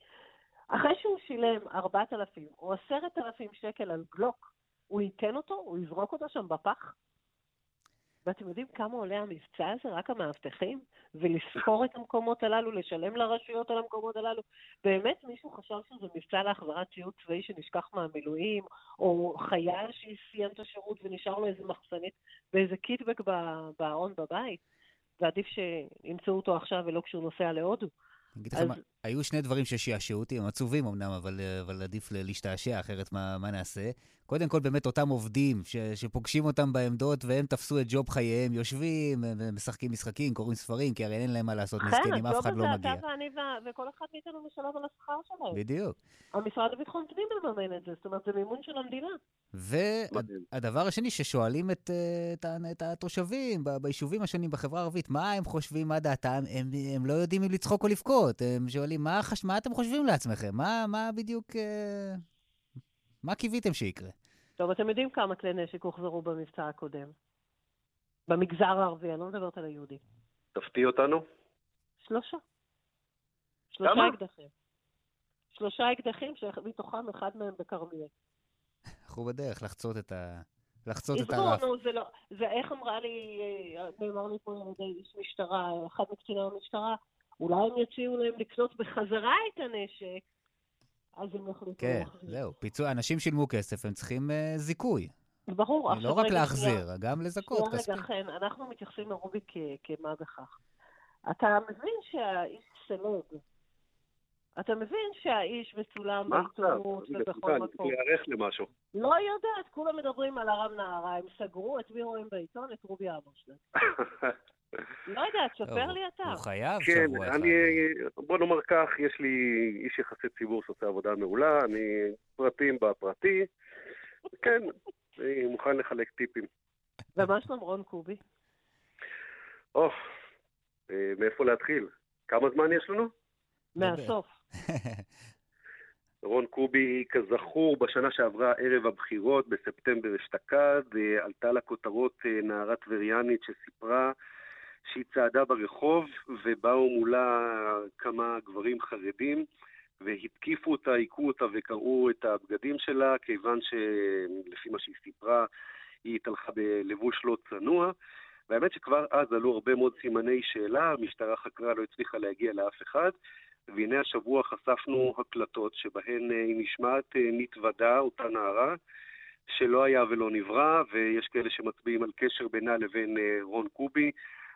אחרי שהוא שילם 4,000 או 10,000 שקל על גלוק, הוא ייתן אותו? הוא יזרוק אותו שם בפח? ואתם יודעים כמה עולה המבצע הזה, רק המאבטחים? ולספור את המקומות הללו, לשלם לרשויות על המקומות הללו? באמת מישהו חשב שזה מבצע להחזרת ציוד צבאי שנשכח מהמילואים, או חייל שסיים את השירות ונשאר לו איזה מחסנית ואיזה קיטבק בארון בבית? ועדיף שימצאו אותו עכשיו ולא כשהוא נוסע להודו. אני אגיד לכם, מה, היו שני דברים ששעשעו אותי, הם עצובים אמנם, אבל, אה, אבל עדיף להשתעשע, אחרת מה, מה נעשה? קודם כל, באמת אותם עובדים ש, שפוגשים אותם בעמדות והם תפסו את ג'וב חייהם, יושבים, אה, משחקים משחקים, קוראים ספרים, כי הרי אין להם מה לעשות, מסכנים, אף אחד לא הג'וב מגיע. הזה אתה ואני ו- וכל אחד מאיתנו משלם על השכר שלהם. בדיוק. המשרד לביטחון פנים מממן את זה, זאת אומרת, זה מימון של המדינה. והדבר השני, ששואלים את, אה, את, את התושבים ב- ביישובים השונים בחברה הערבית, מה הם חושבים, מה דעתם, הם, הם לא יודעים אם לצחוק או לבכות. הם שואלים, מה, חש... מה אתם חושבים לעצמכם? מה, מה בדיוק... מה קיוויתם שיקרה? טוב, אתם יודעים כמה כלי נשק הוחזרו במבצע הקודם? במגזר הערבי, אני לא מדברת על היהודי. תפתיע אותנו. שלושה. שלושה כמה? אקדחים. שלושה אקדחים, שמתוכם אחד מהם בכרמיאל. אנחנו בדרך לחצות את, ה... לחצות את עזבו, הרף. נו, זה לא... זה איך אמרה לי, אה, נאמר לי פה על ידי איש משטרה, אחד מקציני המשטרה, אולי הם יציעו להם לקנות בחזרה את הנשק, אז הם יחליטו כן, להחזיר. זהו. פיצוי, אנשים שילמו כסף, הם צריכים אה, זיכוי. ברור. לא רק להחזיר, שנייה. גם לזכות כספי. רגע, חן, אנחנו מתייחסים לרובי כ- כמה בכך. אתה מבין שהאיש סלב, אתה מבין שהאיש מצולם? בעיתונות ובכל סליחה, אני צריך מקום. להיערך למשהו. לא יודעת, כולם מדברים על הרב נהרה, הם סגרו, את מי רואים בעיתון? את רובי אבושלם. לא יודעת, ספר לי אתה. הוא חייב כן, שבוע אחד. אני, בוא נאמר כך, יש לי איש יחסי ציבור שעושה עבודה מעולה, אני פרטים בפרטי, כן, אני מוכן לחלק טיפים. ומה שלום רון קובי? או, אה, מאיפה להתחיל? כמה זמן יש לנו? מהסוף. רון קובי, כזכור, בשנה שעברה, ערב הבחירות, בספטמבר אשתקד, אה, עלתה לכותרות אה, נערה טבריאנית שסיפרה שהיא צעדה ברחוב ובאו מולה כמה גברים חרדים והתקיפו אותה, היכו אותה וקרעו את הבגדים שלה, כיוון שלפי מה שהיא סיפרה, היא התהלכה בלבוש לא צנוע. והאמת שכבר אז עלו הרבה מאוד סימני שאלה, המשטרה חקרה, לא הצליחה להגיע לאף אחד. והנה השבוע חשפנו הקלטות שבהן אה, היא נשמעת אה, נתוודה, אותה נערה, שלא היה ולא נברא, ויש כאלה שמצביעים על קשר בינה לבין אה, רון קובי.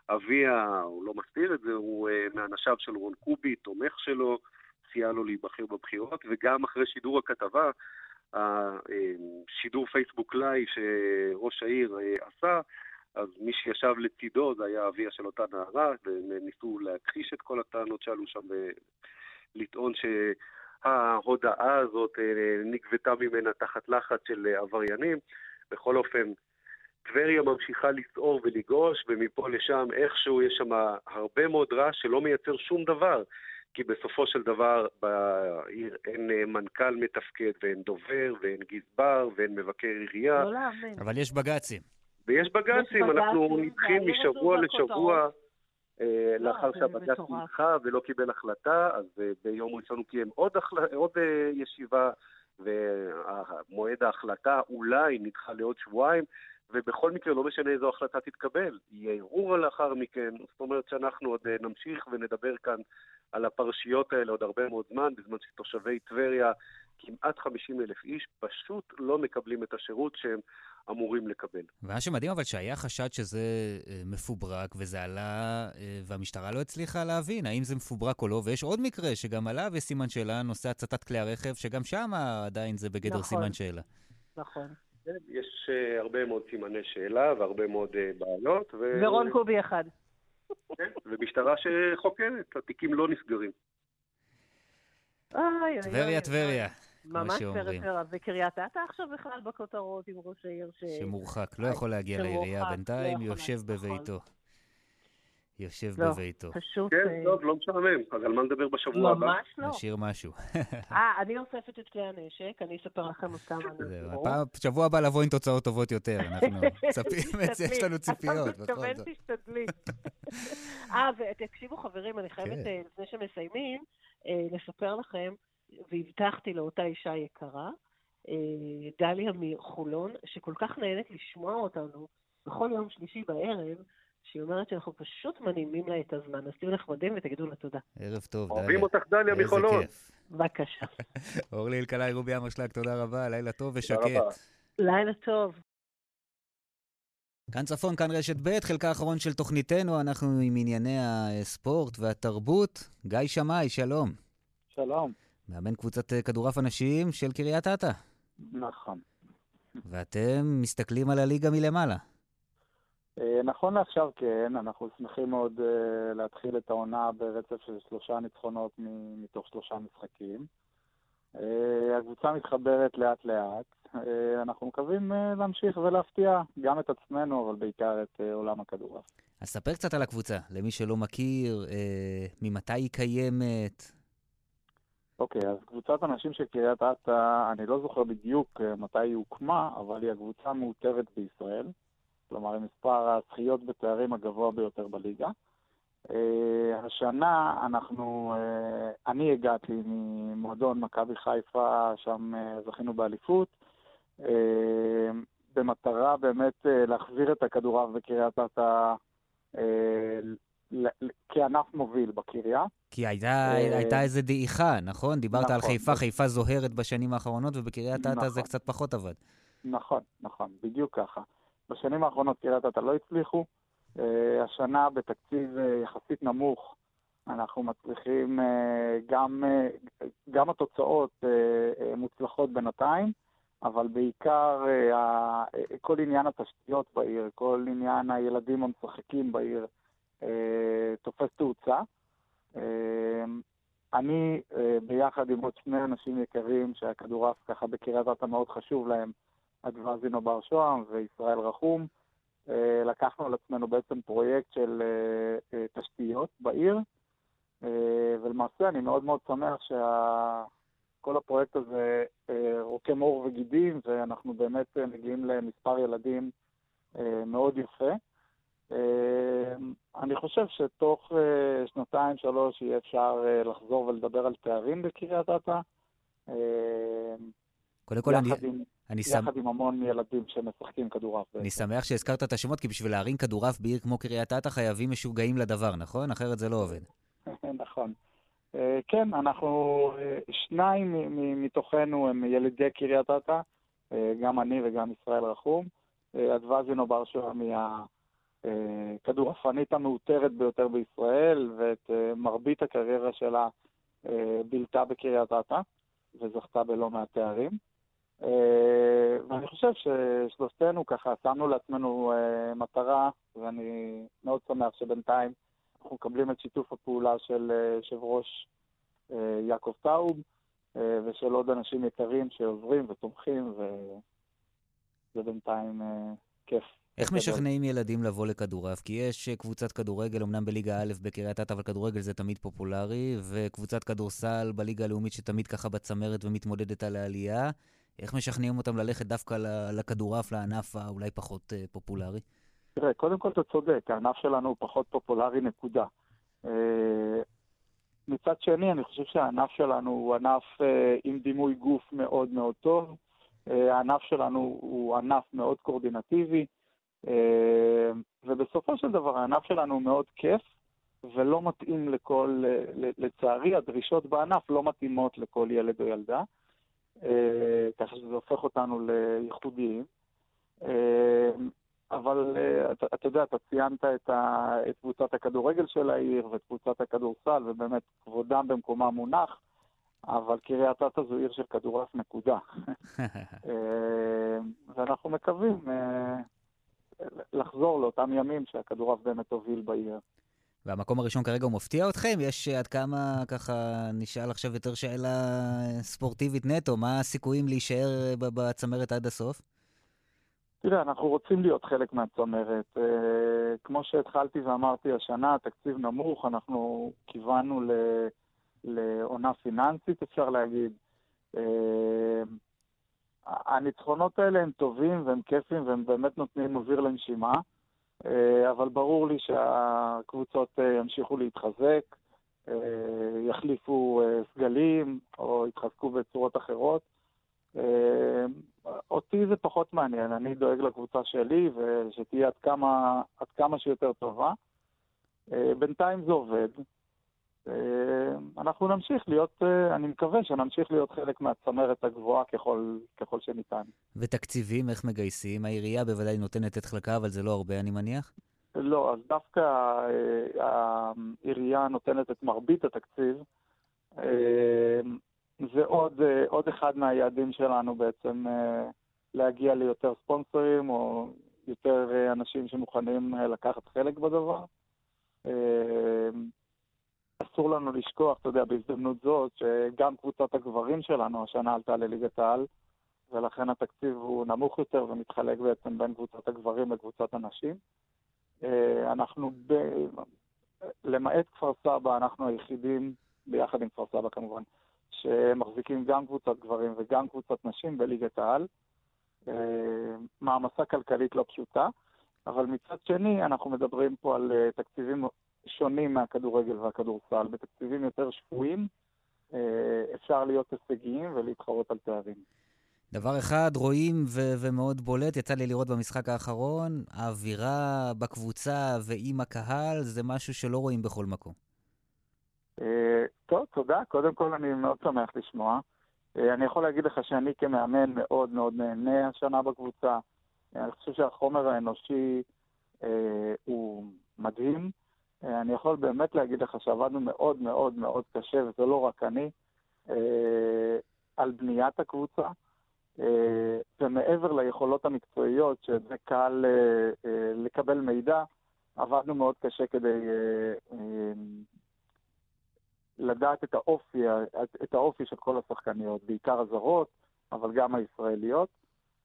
אביה, הוא לא מסתיר את זה, הוא אה, מאנשיו של רון קובי, תומך שלו, סייע לו להיבחר בבחירות, וגם אחרי שידור הכתבה, השידור פייסבוק לייב שראש העיר אה, עשה, אז מי שישב לצידו זה היה אביה של אותה נערה, והם ניסו להכחיש את כל הטענות שעלו שם ולטעון שההודעה הזאת אה, נגבתה ממנה תחת לחץ של אה, עבריינים. בכל אופן, טבריה ממשיכה לסעור ולגעוש, ומפה לשם איכשהו יש שם הרבה מאוד רעש שלא מייצר שום דבר. כי בסופו של דבר בעיר אין אה, מנכ"ל מתפקד ואין דובר ואין גזבר ואין מבקר עירייה. לא להאמין. אבל יש בג"צים. ויש בג"צים, אנחנו בג"צים, נדחים משבוע. לשבוע אה, לא, לאחר שהבג"ץ. נדחה ולא קיבל החלטה, אז אה, ביום ראשון הוא קיים עוד, החל- עוד ישיבה ומועד ההחלטה אולי נדחה לעוד שבועיים, ובכל מקרה, לא משנה איזו החלטה תתקבל, יהיה ערעור לאחר מכן, זאת אומרת שאנחנו עוד אה, נמשיך ונדבר כאן על הפרשיות האלה עוד הרבה מאוד זמן, בזמן שתושבי טבריה, כמעט 50 אלף איש, פשוט לא מקבלים את השירות שהם אמורים לקבל. ומה שמדהים אבל שהיה חשד שזה אה, מפוברק וזה עלה, אה, והמשטרה לא הצליחה להבין האם זה מפוברק או לא, ויש עוד מקרה שגם עלה וסימן שאלה, נושא הצתת כלי הרכב, שגם שם עדיין זה בגדר נכון. סימן שאלה. נכון. כן, יש uh, הרבה מאוד סימני שאלה והרבה מאוד uh, בעיות. ו... ורון קובי אחד. כן, ומשטרה שחוקרת, התיקים לא נסגרים. אוי, טבריה, טבריה, ממש. פריפריה. וקריית אתא עכשיו בכלל בכותרות עם ראש העיר ש... שמורחק, לא יכול להגיע לעירייה לא בינתיים, יושב נכון. בביתו. יושב לא, בביתו. פשוט... כן, אה, טוב, לא משעמם, אז על מה נדבר בשבוע הבא? ממש לא. נשאיר משהו. אה, אני אוספת את כלי הנשק, אני אספר לכם כמה זהו. הפעם- שבוע הבא לבוא עם תוצאות טובות יותר, אנחנו מצפים את זה, יש. לנו ציפיות, אתה מתכוון. תשתדלי. אה, ותקשיבו חברים, אני חייבת, כן. אה, לפני שמסיימים, אה, לספר לכם, והבטחתי לאותה אישה יקרה, אה, דליה מחולון, שכל כך נהנית לשמוע אותנו בכל יום שלישי בערב, שהיא אומרת שאנחנו פשוט מנעימים לה את הזמן. אז תהיו נחמדים ותגידו לה תודה. ערב טוב, אוהבים דליה. אותך, דליה איזה מחולון. כיף. בבקשה. אורלי אלקלעי, רובי אמרשלג, תודה רבה, לילה טוב תודה ושקט. לילה טוב. כאן צפון, כאן רשת ב', חלקה האחרון של תוכניתנו, אנחנו עם ענייני הספורט והתרבות. גיא שמאי, שלום. שלום. מאמן קבוצת כדורעף הנשים של קריית אתא. נכון. ואתם מסתכלים על הליגה מלמעלה. אה, נכון לעכשיו כן, אנחנו שמחים מאוד אה, להתחיל את העונה ברצף של שלושה ניצחונות מתוך שלושה משחקים. אה, הקבוצה מתחברת לאט לאט. אה, אנחנו מקווים להמשיך ולהפתיע גם את עצמנו, אבל בעיקר את עולם הכדורעף. אז ספר קצת על הקבוצה, למי שלא מכיר, ממתי היא קיימת. אוקיי, אז קבוצת הנשים של קריית אתא, אני לא זוכר בדיוק מתי היא הוקמה, אבל היא הקבוצה המעוטרת בישראל. כלומר, מספר הזכיות בתארים הגבוה ביותר בליגה. אה, השנה אנחנו, אה, אני הגעתי ממועדון מכבי חיפה, שם אה, זכינו באליפות, במטרה באמת להחזיר את הכדורעף בקריית אתא כענף מוביל בקריה. כי הייתה, הייתה איזה דעיכה, נכון? דיברת על נכון. חיפה, חיפה זוהרת בשנים האחרונות, ובקריית אתא זה נכון. קצת פחות עבד. נכון, נכון, בדיוק ככה. בשנים האחרונות קריית אתא לא הצליחו. אה, השנה בתקציב אה, יחסית נמוך אנחנו מצליחים אה, גם, גם התוצאות מוצלחות בינתיים, אבל בעיקר כל עניין התשתיות בעיר, כל עניין הילדים המשחקים בעיר תופס תאוצה. אני, ביחד עם עוד שני אנשים יקרים שהכדורעף ככה בקריית אתא מאוד חשוב להם, אדווזינו בר שוהם וישראל רחום, אה, לקחנו על עצמנו בעצם פרויקט של אה, אה, תשתיות בעיר, ולמעשה אני מאוד מאוד שמח שכל הפרויקט הזה רוקם עור וגידים, ואנחנו באמת מגיעים למספר ילדים מאוד יפה. אני חושב שתוך שנתיים, שלוש, יהיה אפשר לחזור ולדבר על תארים בקריית אתא. קודם כל, אני, עם- אני, שמח, יחד עם המון ילדים שמשחקים כדורעף. אני שמח שהזכרת את השמות, כי בשביל להרים כדורעף בעיר כמו קריית אתא חייבים משוגעים לדבר, נכון? אחרת זה לא עובד. נכון. אה, כן, אנחנו, אה, שניים מתוכנו הם ילידי קריית אתא, אה, גם אני וגם ישראל רחום. אדווזינו בר שוהם היא הכדורעפנית המעוטרת ביותר בישראל, ואת מרבית הקריירה שלה בילתה בקריית אתא, וזכתה בלא מעט תארים. אה, ואני חושב ששלושתנו ככה שמנו לעצמנו אה, מטרה, ואני מאוד שמח שבינתיים אנחנו מקבלים את שיתוף הפעולה של אה, יושב ראש יעקב טאוב ושל עוד אנשים יקרים שעוזרים ותומכים, וזה בינתיים כיף. איך. משכנעים ילדים לבוא לכדורעף? כי יש קבוצת כדורגל, אמנם בליגה א' בקריית אתא, אבל כדורגל זה תמיד פופולרי, וקבוצת כדורסל בליגה הלאומית שתמיד ככה בצמרת ומתמודדת על העלייה. איך משכנעים אותם ללכת דווקא לכדורעף, לענף האולי פחות אה, פופולרי? תראה, קודם כל אתה צודק, הענף שלנו הוא פחות פופולרי, נקודה. אה, מצד שני, אני חושב שהענף שלנו הוא ענף אה, עם דימוי גוף מאוד מאוד טוב. הענף שלנו הוא ענף מאוד קורדינטיבי, ובסופו של דבר הענף שלנו הוא מאוד כיף ולא מתאים לכל, לצערי, הדרישות בענף לא מתאימות לכל ילד או ילדה, ככה שזה הופך אותנו לייחודיים. אה, אבל uh, אתה, אתה יודע, אתה ציינת את, ה, את קבוצת הכדורגל של העיר ואת קבוצת הכדורסל, ובאמת כבודם במקומם מונח, אבל קריית אתא זו עיר של כדורף נקודה. אה, ואנחנו מקווים לחזור לאותם ימים שהכדורף באמת הוביל בעיר. והמקום הראשון כרגע הוא מפתיע אתכם? יש עד כמה, ככה, נשאל עכשיו יותר שאלה ספורטיבית נטו, מה הסיכויים להישאר בצמרת עד הסוף? תראה, אנחנו רוצים להיות חלק מהצמרת. אה, כמו שהתחלתי ואמרתי, השנה התקציב נמוך, אנחנו כיוונו לעונה פיננסית, אפשר להגיד. אה, הניצחונות האלה הם טובים והם כיפים והם באמת נותנים אוויר לנשימה, אה, אבל ברור לי שהקבוצות ימשיכו להתחזק, יחליפו סגלים או יתחזקו בצורות אחרות. אה, אותי זה פחות מעניין, אני דואג לקבוצה שלי ושתהיה עד כמה, עד כמה שיותר טובה. אה, בינתיים זה עובד. אה, אנחנו נמשיך להיות, אני מקווה שנמשיך להיות חלק מהצמרת הגבוהה ככל, ככל שניתן. ותקציבים, איך מגייסים? העירייה בוודאי נותנת את חלקה, אבל זה לא הרבה, אני מניח? לא, אז דווקא העירייה נותנת את מרבית התקציב. זה עוד, אה, עוד אחד מהיעדים שלנו בעצם אה, להגיע ליותר ספונסרים או יותר אה, אנשים שמוכנים לקחת חלק בדבר. אסור לנו לשכוח, אתה יודע, בהזדמנות זאת, שגם קבוצת הגברים שלנו השנה עלתה לליגת העל, ולכן התקציב הוא נמוך יותר ומתחלק בעצם בין קבוצת הגברים לקבוצת הנשים. אנחנו, ב... למעט כפר סבא, אנחנו היחידים, ביחד עם כפר סבא כמובן, שמחזיקים גם קבוצת גברים וגם קבוצת נשים בליגת העל. אה, מעמסה כלכלית לא פשוטה, אבל מצד שני אנחנו מדברים פה על אה, תקציבים שונים מהכדורגל והכדורסל. בתקציבים יותר שפויים אה, אפשר להיות הישגיים ולהתחרות על תארים. דבר אחד, רואים ו- ומאוד בולט, יצא לי לראות במשחק האחרון, האווירה בקבוצה ועם הקהל זה משהו שלא רואים בכל מקום. אה, טוב, תודה. קודם כל אני מאוד שמח לשמוע. אה, אני יכול להגיד לך שאני כמאמן מאוד מאוד נהנה השנה בקבוצה. אני חושב שהחומר האנושי אה, הוא מדהים. אה, אני יכול באמת להגיד לך שעבדנו מאוד מאוד מאוד קשה, וזה לא רק אני, אה, על בניית הקבוצה. אה, ומעבר ליכולות המקצועיות, שזה קל לקבל מידע, עבדנו מאוד קשה כדי לדעת את האופי, את האופי של כל השחקניות, בעיקר הזרות, אבל גם הישראליות.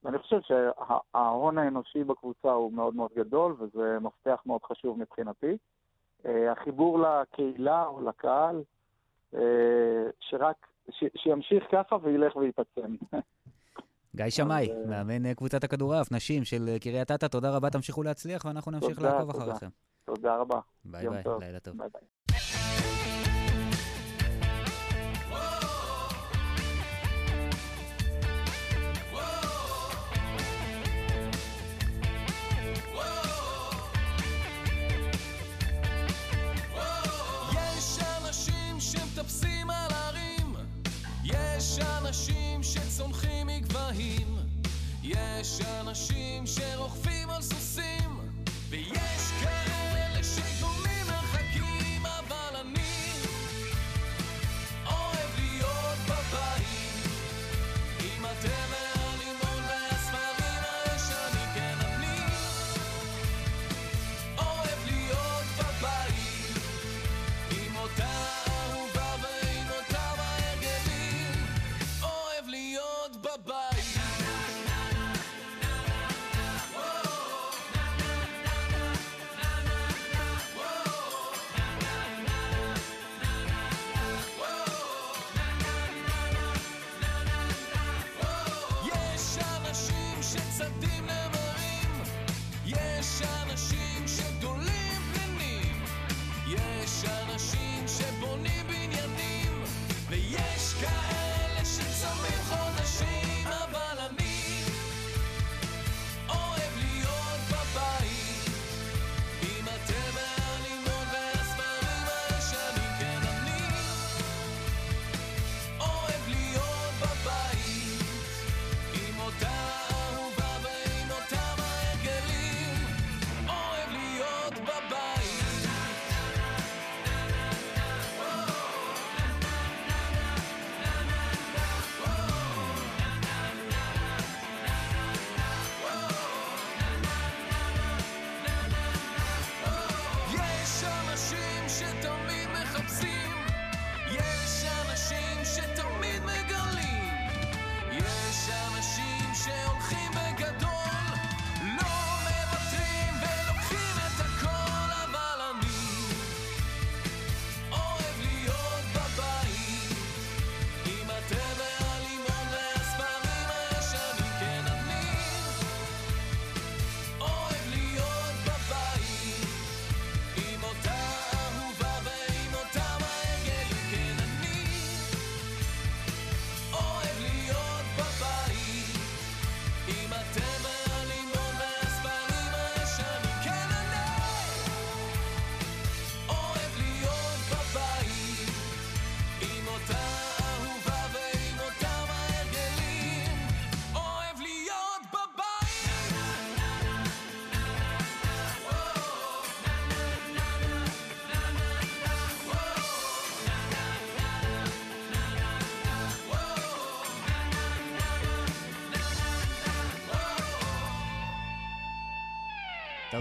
ואני חושב שההון האנושי בקבוצה הוא מאוד מאוד גדול, וזה מפתח מאוד חשוב מבחינתי. אה, החיבור לקהילה או לקהל, אה, שרק, ש, שימשיך ככה וילך ויתעצם. גיא שמאי, אה, מאמן קבוצת הכדורעף, נשים של קריית אתא, תודה רבה, תמשיכו להצליח ואנחנו נמשיך לעקוב אחריכם. תודה רבה. ביי ביי, לילה טוב. ביי ביי. יש אנשים שרוכבים על סוסים, ויש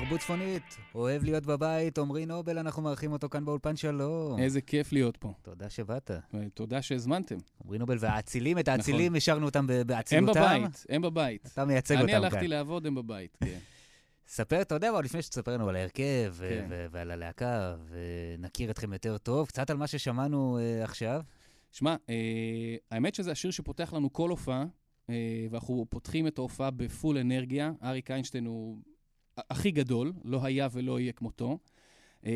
תרבות צפונית, אוהב להיות בבית, עמרי נובל, אנחנו מארחים אותו כאן באולפן שלום. איזה כיף להיות פה. תודה שבאת. תודה שהזמנתם. עמרי נובל והאצילים, את האצילים השארנו אותם באצילותם. הם בבית, הם בבית. אתה מייצג אותם כאן. אני הלכתי לעבוד, הם בבית, כן. ספר, אתה יודע מה, לפני שתספר לנו על ההרכב כן. ועל הלהקה, ונכיר אתכם יותר טוב, קצת על מה ששמענו uh, עכשיו. שמע, uh, האמת שזה השיר שפותח לנו כל הופעה, uh, ואנחנו פותחים את ההופעה בפול אנרגיה. אריק איינשטיין הוא הכי גדול, לא היה ולא יהיה כמותו. Uh,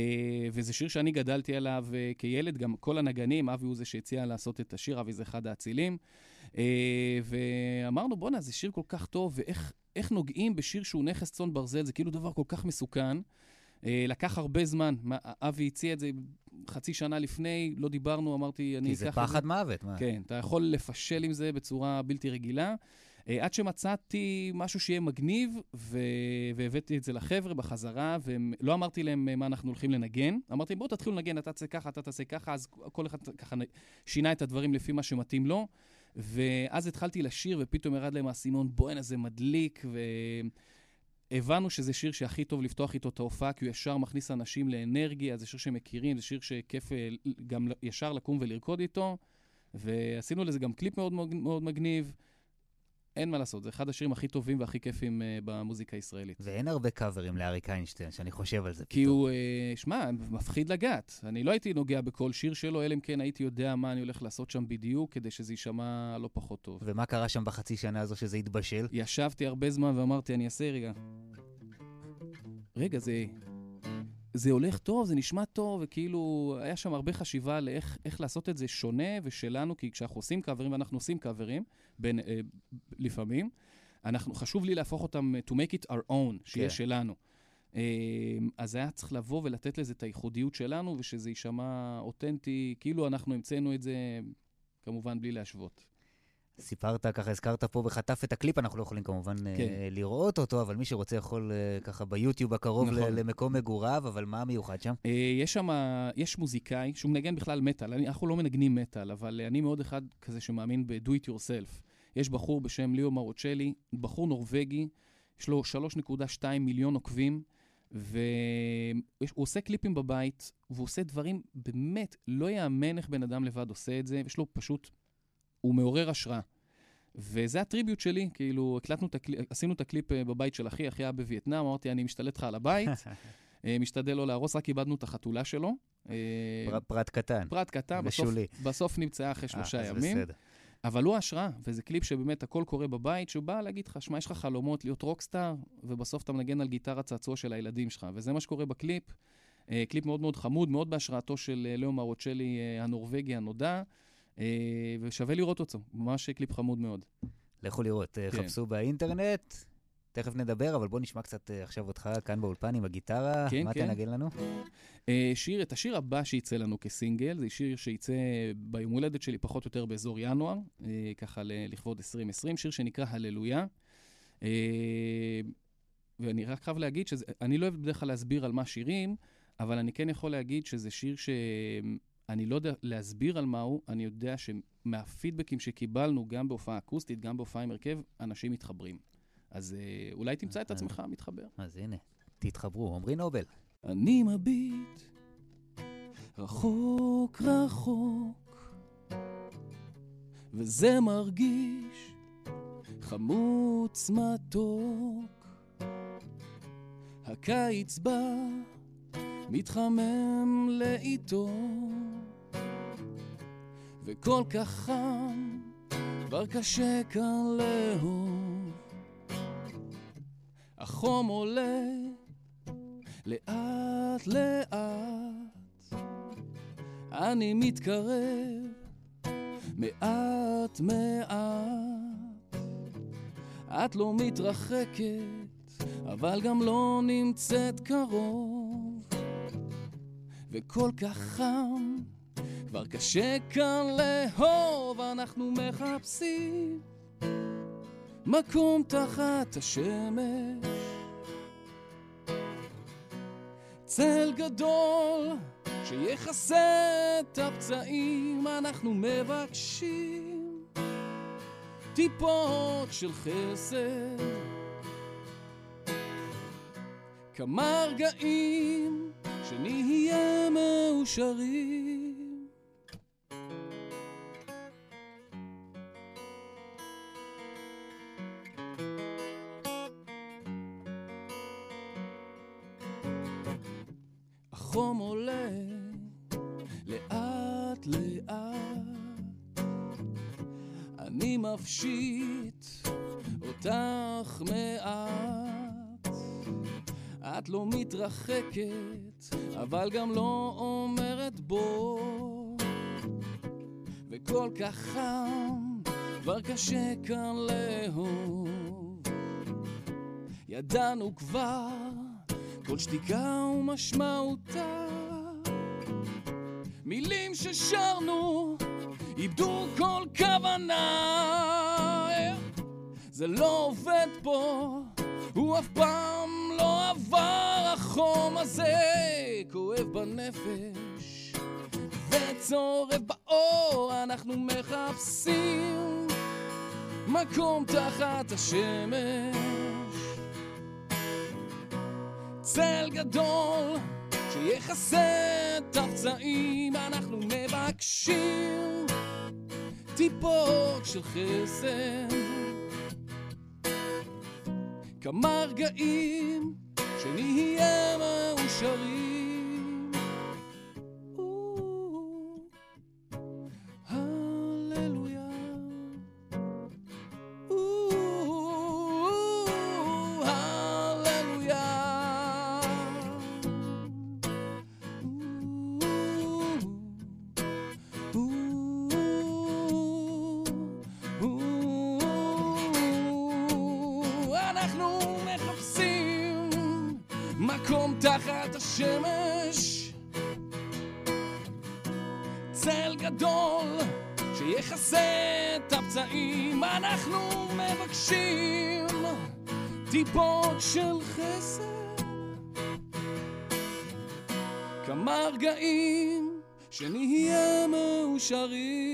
וזה שיר שאני גדלתי עליו uh, כילד, גם כל הנגנים, אבי הוא זה שהציע לעשות את השיר, אבי זה אחד האצילים. Uh, ואמרנו, בואנה, זה שיר כל כך טוב, ואיך נוגעים בשיר שהוא נכס צאן ברזל, זה כאילו דבר כל כך מסוכן. לקח הרבה זמן, אבי הציע את זה חצי שנה לפני, לא דיברנו, אמרתי, אני אקח את זה. כי זה פחד מוות, מה? כן, אתה יכול לפשל עם זה בצורה בלתי רגילה. אה, עד שמצאתי משהו שיהיה מגניב, ו... והבאתי את זה לחבר'ה בחזרה, ולא אמרתי להם אה, מה אנחנו הולכים לנגן. אמרתי, בואו תתחילו לנגן, אתה תעשה ככה, אתה תעשה ככה, אז כל אחד ככה שינה את הדברים לפי מה שמתאים לו. ואז התחלתי לשיר, ופתאום ירד להם האסימון, בואנה, זה מדליק, והבנו שזה שיר שהכי טוב לפתוח איתו את ההופעה, כי הוא ישר מכניס אנשים לאנרגיה, זה שיר שהם מכירים, זה שיר שכיף אה, גם ישר לקום ולרקוד איתו. ועשינו לזה גם קליפ מאוד מאוד מגניב. אין מה לעשות, זה אחד השירים הכי טובים והכי כיפים uh, במוזיקה הישראלית. ואין הרבה קאברים לאריק איינשטיין, שאני חושב על זה כי פתאום. הוא, uh, שמע, מפחיד לגעת. אני לא הייתי נוגע בכל שיר שלו, אלא אם כן הייתי יודע מה אני הולך לעשות שם בדיוק, כדי שזה יישמע לא פחות טוב. ומה קרה שם בחצי שנה הזו שזה התבשל? ישבתי הרבה זמן ואמרתי, אני אעשה רגע. רגע, זה... זה הולך טוב, זה נשמע טוב, וכאילו, היה שם הרבה חשיבה לאיך לעשות את זה שונה ושלנו, כי כשאנחנו עושים קאברים, ואנחנו עושים קאברים, בין, אה, לפעמים, אנחנו, חשוב לי להפוך אותם to make it our own, שיהיה כן. שלנו. אה, אז היה צריך לבוא ולתת לזה את הייחודיות שלנו, ושזה יישמע אותנטי, כאילו אנחנו המצאנו את זה, כמובן בלי להשוות. סיפרת, ככה הזכרת פה בחטף את הקליפ, אנחנו לא יכולים כמובן כן. אה, לראות אותו, אבל מי שרוצה יכול אה, ככה ביוטיוב הקרוב נכון. למקום מגוריו, אבל מה המיוחד שם? אה, יש שם, יש מוזיקאי שהוא מנגן בכלל מטאל, אנחנו לא מנגנים מטאל, אבל אני מאוד אחד כזה שמאמין ב-do it yourself. יש בחור בשם ליאו מורקיולי, בחור נורבגי, יש לו 3.2 מיליון עוקבים, והוא עושה קליפים בבית, והוא עושה דברים באמת, לא יאמן איך בן אדם לבד עושה את זה, יש לו פשוט הוא מעורר השראה. וזה ה tribute שלי, כאילו, הקלטנו את הקליפ, עשינו את הקליפ אה, בבית של אחי, אחי היה בווייטנאם, אמרתי, אני משתלט לך על הבית, אה, משתדל לא להרוס, רק איבדנו את החתולה שלו. אה, פר, פרט קטן. פרט קטן, בסוף, בסוף נמצאה אחרי שלושה ימים. בסדר. אבל הוא השראה, וזה קליפ שבאמת הכל קורה בבית, שהוא בא להגיד לך, שמע, יש לך חלומות להיות רוקסטאר, ובסוף אתה מנגן על גיטרה צעצוע של הילדים שלך, וזה מה שקורה בקליפ. קליפ מאוד מאוד חמוד, מאוד בהשראתו של לאו מורקיולי הנורבגי הנודע. אה, ושווה לראות אותו, ממש קליפ חמוד מאוד. לכו לראות, אה, כן. חפשו באינטרנט, תכף נדבר, אבל בוא נשמע קצת אה, עכשיו אותך כאן באולפן עם הגיטרה. כן, מה כן. תנגן לנו? שיר, את השיר הבא שיצא לנו כסינגל, זה שיר שיצא ביום הולדת שלי פחות או יותר באזור ינואר, ככה לכבוד 2020, שיר שנקרא הללויה. ואני רק חייב להגיד שאני לא אוהב בדרך כלל להסביר על מה שירים, אבל אני כן יכול להגיד שזה שיר ש... אני לא יודע להסביר על מה הוא, אני יודע שמהפידבקים שקיבלנו, גם בהופעה אקוסטית, גם בהופעה עם הרכב, אנשים מתחברים. אז אה, אולי תמצא את עצמך מתחבר. אז הנה, תתחברו. עמרי נובל. אני מביט רחוק רחוק, וזה מרגיש חמוץ מתוק. הקיץ בא, מתחמם לאיתו. וכל כך חם, כבר קשה כאן לאהוב. החום עולה לאט לאט, אני מתקרב מעט מעט. את לא מתרחקת, אבל גם לא נמצאת קרוב, וכל כך חם כבר קשה כאן לאהוב, אנחנו מחפשים מקום תחת השמש. צל גדול שיכסה את הפצעים, אנחנו מבקשים טיפות של חסד. כמה רגעים שנהיה מאושרים. לא מתרחקת, אבל גם לא אומרת בוא. וכל כך חם, כבר קשה כאן לאהוב. ידענו כבר כל שתיקה ומשמעותה. מילים ששרנו איבדו כל כוונה. זה לא עובד פה, הוא אף פעם עבר החום הזה. כואב בנפש וצורף באור, אנחנו מחפשים מקום תחת השמש. צל גדול שיכסה את הפצעים, אנחנו מבקשים טיפות של חסד. כמה רגעים שנהיה מאושרים. גדול שיכסה את הפצעים אנחנו מבקשים טיפות של חסד. כמה רגעים שנהיה מאושרים.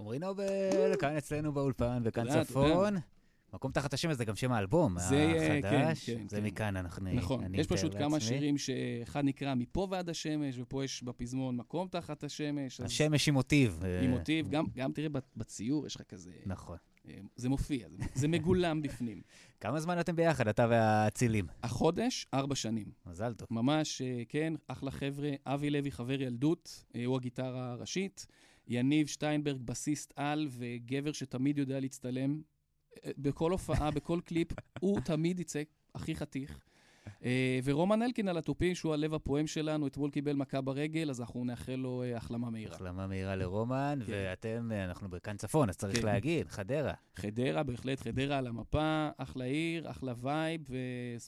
עמרי נובל, כאן אצלנו באולפן, וכאן צפון. מקום תחת השמש זה גם שם האלבום זה יהיה, החדש. כן, כן, זה כן. מכאן אנחנו... נכון, אני יש פשוט כמה לעצמי. שירים שאחד נקרא מפה ועד השמש, ופה יש בפזמון מקום תחת השמש. אז- השמש עם מוטיב. עם אה, מוטיב, גם, גם תראה בציור יש לך כזה... נכון. אה, זה מופיע, זה, זה מגולם בפנים. כמה זמן אתם ביחד, אתה והאצילים? החודש, ארבע שנים. מזל טוב. ממש, אה, כן, אחלה חבר'ה. אבי לוי, חבר ילדות, הוא הגיטרה הראשית. יניב שטיינברג, בסיסט על, וגבר שתמיד יודע להצטלם. בכל הופעה, בכל קליפ, הוא תמיד יצא הכי חתיך. אה, ורומן אלקין על התופים, שהוא הלב הפועם שלנו, אתמול קיבל מכה ברגל, אז אנחנו נאחל לו אה, החלמה מהירה. החלמה מהירה לרומן, כן. ואתם, אה, אנחנו בכאן צפון, אז צריך כן. להגיד, חדרה. חדרה, בהחלט, חדרה על המפה, אחלה עיר, אחלה vibe. ו...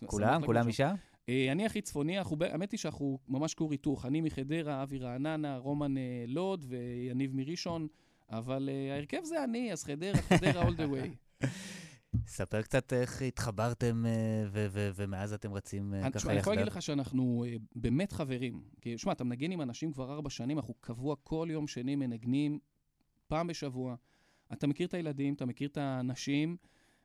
כולם? כולם. משם? אה, אני הכי צפוני, האמת היא שאנחנו ממש כור היתוך. אני מחדרה, אבי רעננה, רומן אה, לוד ויניב מראשון, אבל אה, ההרכב זה אני, אז חדרה, חדרה all the way. ספר קצת איך התחברתם אה, ומאז אתם רצים אה, ככה תשמע, אני יכול יחדיו. להגיד לך שאנחנו אה, באמת חברים. כי, שמע, אתה מנגן עם אנשים כבר ארבע שנים, אנחנו קבוע כל יום שני מנגנים פעם בשבוע. אתה מכיר את הילדים, אתה מכיר את האנשים.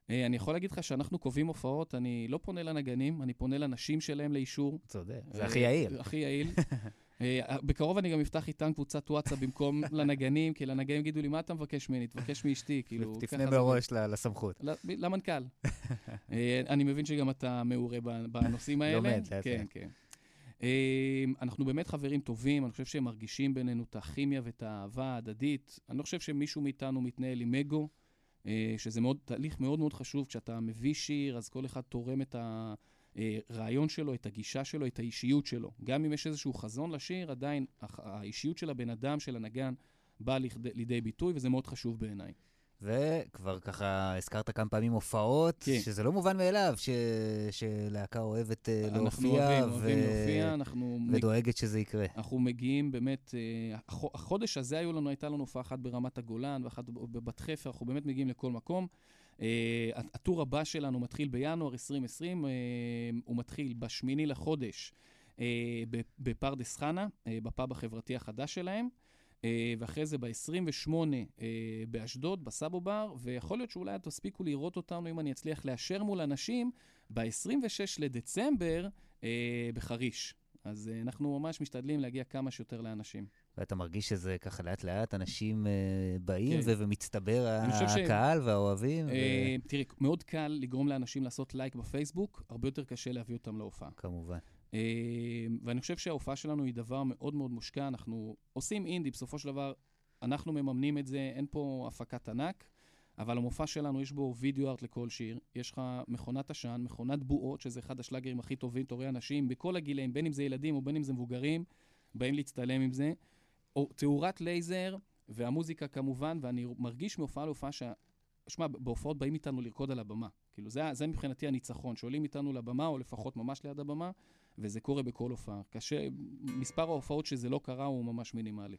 אה, אני יכול להגיד לך שאנחנו קובעים הופעות, אני לא פונה לנגנים, אני פונה לנשים שלהם לאישור. צודק, זה הכי יעיל. הכי יעיל. אה, בקרוב אני גם אפתח איתם קבוצת וואטסאפ במקום לנגנים, כי לנגנים יגידו לי, מה אתה מבקש ממני? תבקש מאשתי, כאילו... תפנה ככה זה עובד." מראש ל- לסמכות. למנכ"ל. אה, אני מבין שגם אתה מעורה בנושאים האלה. לומד, לאט כן. כן. אה, אנחנו באמת חברים טובים, אני חושב שהם מרגישים בינינו את הכימיה ואת האהבה ההדדית. אני לא חושב שמישהו מאיתנו מתנהל עם אגו, שזה מאוד, תהליך מאוד מאוד חשוב. כשאתה מביא שיר, אז כל אחד תורם את הרעיון שלו, את הגישה שלו, את האישיות שלו. גם אם יש איזשהו חזון לשיר, עדיין האישיות של הבן אדם, של הנגן, באה לידי ביטוי, וזה מאוד חשוב בעיניי. וכבר ככה הזכרת כמה פעמים הופעות, כן. שזה לא מובן מאליו ש... שלהקה אוהבת אה, אנחנו להופיע, אוהבים להופיע, אנחנו... ודואגת שזה יקרה. אנחנו מגיעים באמת, אה, החו- החודש הזה היו לנו, הייתה לנו הופעה אחת ברמת הגולן ואחת בבת חפר, אנחנו באמת מגיעים לכל מקום. אה, הטור הבא שלנו מתחיל בינואר 2020, אה, הוא מתחיל בשמיני לחודש אה, בפרדס חנה, בפאב החברתי החדש שלהם. ואחרי זה ב-28 אה, באשדוד, בסאבו בר, ויכול להיות שאולי תספיקו לראות אותנו, אם אני אצליח לאשר מול אנשים, ב-26 לדצמבר בחריש. אז אנחנו ממש משתדלים להגיע כמה שיותר לאנשים. ואתה מרגיש שזה ככה לאט-לאט אנשים אה, באים כן. ו- ומצטבר חושב ש- הקהל והאוהבים? ו- אה, תראי, מאוד קל לגרום לאנשים לעשות לייק בפייסבוק, הרבה יותר קשה להביא אותם להופעה. כמובן. אה, ואני חושב שההופעה שלנו היא דבר מאוד מאוד מושקע. אנחנו עושים אינדי, בסופו של דבר, אנחנו מממנים את זה, אין פה הפקת ענק, אבל המופע שלנו, יש בו וידאו ארט לכל שיר. יש לך מכונת עשן, מכונת בועות, שזה אחד השלאגרים הכי טובים, אתה רואה אנשים בכל הגילאים, בין אם זה ילדים או בין אם זה מבוגרים, באים להצטלם עם זה. או תאורת לייזר, והמוזיקה כמובן, ואני מרגיש מהופעה להופעה שה... שמע, בהופעות באים איתנו לרקוד על הבמה. כאילו, זה, זה מבחינתי הניצחון, שעולים איתנו לבמה, או לפחות ממש ליד הבמה, וזה קורה בכל הופעה. קשה, מספר ההופעות שזה לא קרה הוא ממש מינימלי.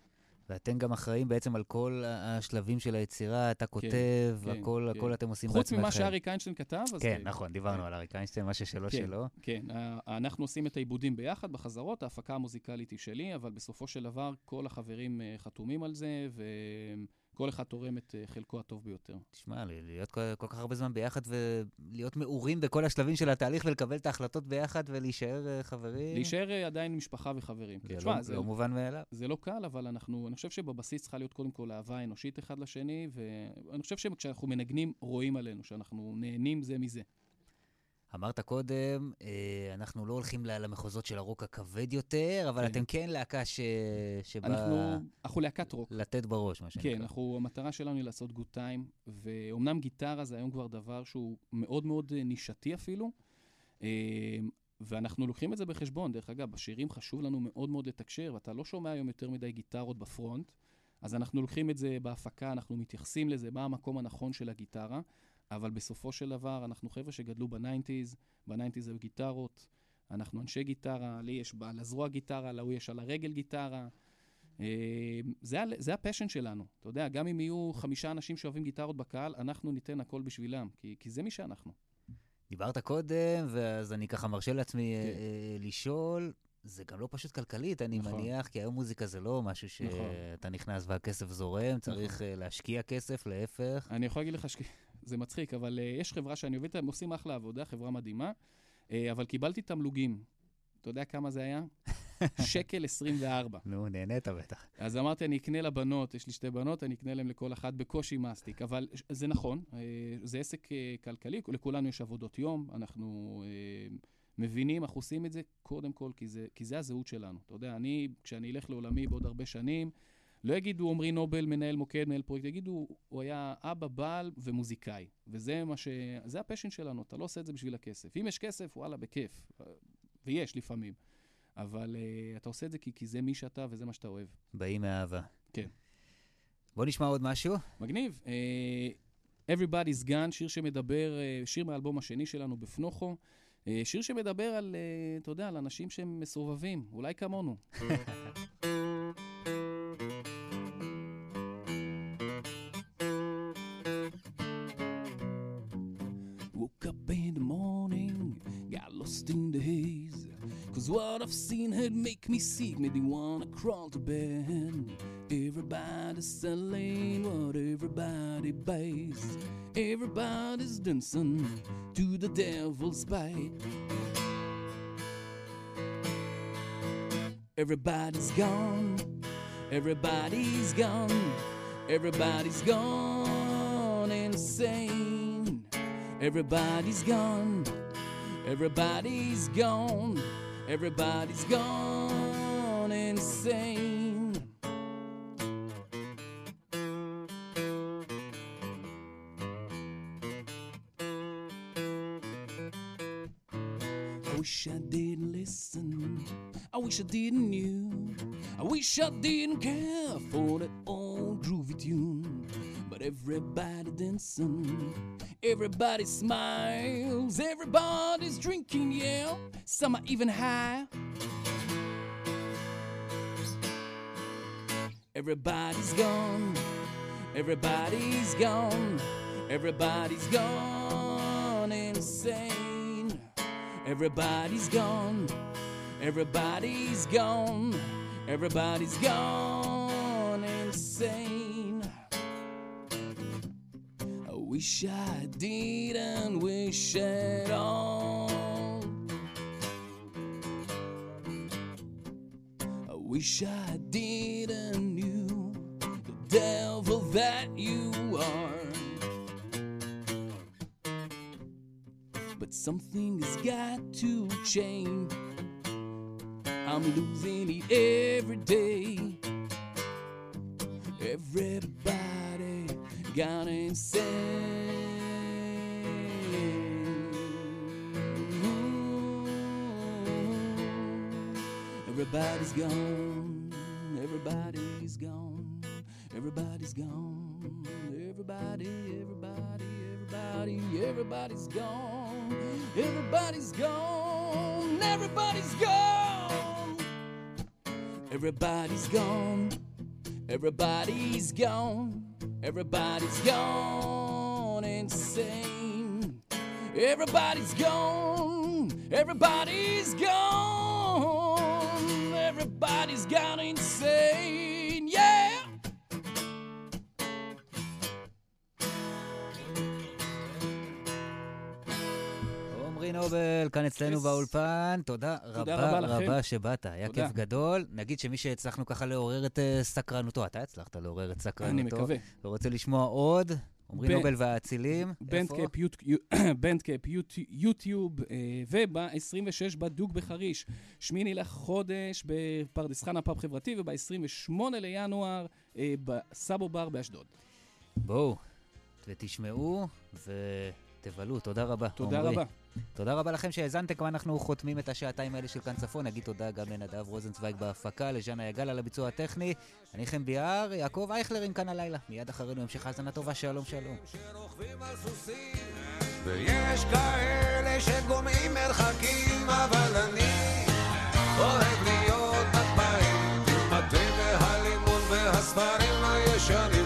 ואתם גם אחראים בעצם על כל השלבים של היצירה, אתה כותב, כן, הכל, כן. הכל אתם עושים חוץ בעצמכם. ממה שאריק איינשטיין כתב, אז... כן, כן. נכון, דיברנו כן. על אריק איינשטיין, מה ששלו כן, שלו. כן, אנחנו עושים את העיבודים ביחד בחזרות, ההפקה המוזיקלית היא שלי, אבל בסופו של דבר כל החברים אה, חתומים על זה, וכל אחד תורם את אה, חלקו הטוב ביותר. תשמע, להיות כל, כל כך הרבה זמן ביחד ולהיות מעורים בכל השלבים של התהליך ולקבל את ההחלטות ביחד ולהישאר אה, חברים, להישאר אה, עדיין משפחה וחברים. כן, זה תשמע, לא, לא מובן מאליו. זה לא קל, אבל אנחנו, אני חושב שבבסיס צריכה להיות קודם כל אהבה אנושית אחד לשני, ואני חושב שכשאנחנו מנגנים, רואים עלינו, שאנחנו נהנים זה מזה. אמרת קודם, אה, אנחנו לא הולכים למחוזות של הרוק הכבד יותר, אבל כן. אתם כן להקה ש... שבאה אנחנו, אנחנו להקת רוק. לתת בראש, מה שנקרא. כן, אנחנו, המטרה שלנו היא לעשות גוד טיים, ואומנם גיטרה זה היום כבר דבר שהוא מאוד מאוד אה, נישתי אפילו, אה, ואנחנו לוקחים את זה בחשבון. דרך אגב, בשירים חשוב לנו מאוד מאוד לתקשר, ואתה לא שומע היום יותר מדי גיטרות ב front, אז אנחנו לוקחים את זה בהפקה, אנחנו מתייחסים לזה, מה המקום הנכון של הגיטרה, אבל בסופו של דבר, אנחנו חבר'ה שגדלו ב nineties, ב nineties היו גיטרות, אנחנו אנשי גיטרה, לי יש על הזרוע גיטרה, לאבי יש על הרגל גיטרה. אה, זה, זה ה passion שלנו, אתה יודע, גם אם יהיו חמישה אנשים שאוהבים גיטרות בקהל, אנחנו ניתן הכל בשבילם, כי, כי זה מי שאנחנו. דיברת קודם, ואז אני ככה מרשה לעצמי אה, כן. אה, לשאול, זה גם לא פשוט כלכלית, אני נכון. מניח, כי היום מוזיקה זה לא משהו נכון. שאתה נכנס והכסף זורם, צריך אה, להשקיע כסף, להפך. אני יכול להגיד לך שזה מצחיק, אבל uh, יש חברה שאני עובד הם עושים אחלה עבודה, חברה מדהימה, uh, אבל קיבלתי תמלוגים. אתה יודע כמה זה היה? שקל 24. נו, נהנית בטח. אז אמרתי, אני אקנה לבנות, יש לי שתי בנות, אני אקנה להם לכל אחת בקושי מסטיק. אבל זה נכון, אה, זה עסק אה, כלכלי, לכולנו יש עבודות יום, אנחנו אה, מבינים, אנחנו עושים את זה קודם כל כי זה, כי זה הזהות שלנו. אתה יודע, אני, כשאני אלך לעולמי בעוד הרבה שנים, לא יגידו עמרי נובל, מנהל מוקד, מנהל פרויקט, יגידו, הוא היה אבא, בעל ומוזיקאי. וזה מה ש... זה הפשן שלנו, אתה לא עושה את זה בשביל הכסף. אם יש כסף, וואלה, בכיף. ויש לפעמים. אבל uh, אתה עושה את זה כי, כי זה מי שאתה וזה מה שאתה אוהב. באים מאהבה. כן. בוא נשמע עוד משהו. מגניב. Uh, Everybody's Gone, שיר שמדבר, uh, שיר מהאלבום השני שלנו בפנוכו. Uh, שיר שמדבר על, uh, אתה יודע, על אנשים שהם מסובבים, אולי כמונו. me sick, made me wanna crawl to bed. Everybody's selling what everybody buys. Everybody's dancing to the devil's bite. Everybody's gone, everybody's gone, everybody's gone insane. Everybody's gone, everybody's gone, everybody's gone insane. I wish I didn't listen. I wish I didn't knew. I wish I didn't care for that old groovy tune. But everybody dancing, everybody smiles, everybody's drinking, yeah. Some are even high. Everybody's gone, everybody's gone, everybody's gone insane. Everybody's gone, everybody's gone, everybody's gone insane. I wish I didn't wish at all. I wish I didn't devil that you are. But something has got to change. I'm losing it every day. Everybody gone insane. Everybody's gone. Everybody's gone. Everybody's gone. Everybody, everybody, everybody, everybody's gone. Everybody's gone. Everybody's gone. Everybody's gone. Everybody's gone. Everybody's gone insane. Everybody's gone. Everybody's gone. Everybody's gone insane. נובל, כאן אצלנו באולפן, תודה רבה רבה שבאת, היה. כיף גדול. נגיד שמי שהצלחנו ככה לעורר את אה, סקרנותו, אתה הצלחת לעורר את סקרנותו. אני מקווה. ורוצה לשמוע עוד, עמרי נובל והאצילים. בבנדקאמפ, יוט- יו- בבנדקאמפ, יוט- יוטיוב, אה, וב-26 בדאק בחריש, שמיני לחודש בפרדס חנה פאב חברתי, וב-28 לינואר אה, בסאבו בר באשדוד. בואו, ותשמעו ותבלו. תודה רבה, תודה. רבה. תודה רבה לכם שהאזנתם, כבר אנחנו חותמים את השעתיים האלה של כאן צפון. נגיד תודה גם לנדב רוזנצוויג בהפקה, לז'אנה יגל על הביצוע הטכני. אני חן ביאר, יעקב אייכלר עם כאן הלילה. מיד אחרינו המשך האזנה טובה, שלום שלום. ויש כאלה שגומעים מרחקים, אבל אני אוהב להיות עם התה והלימון והספרים הישנים,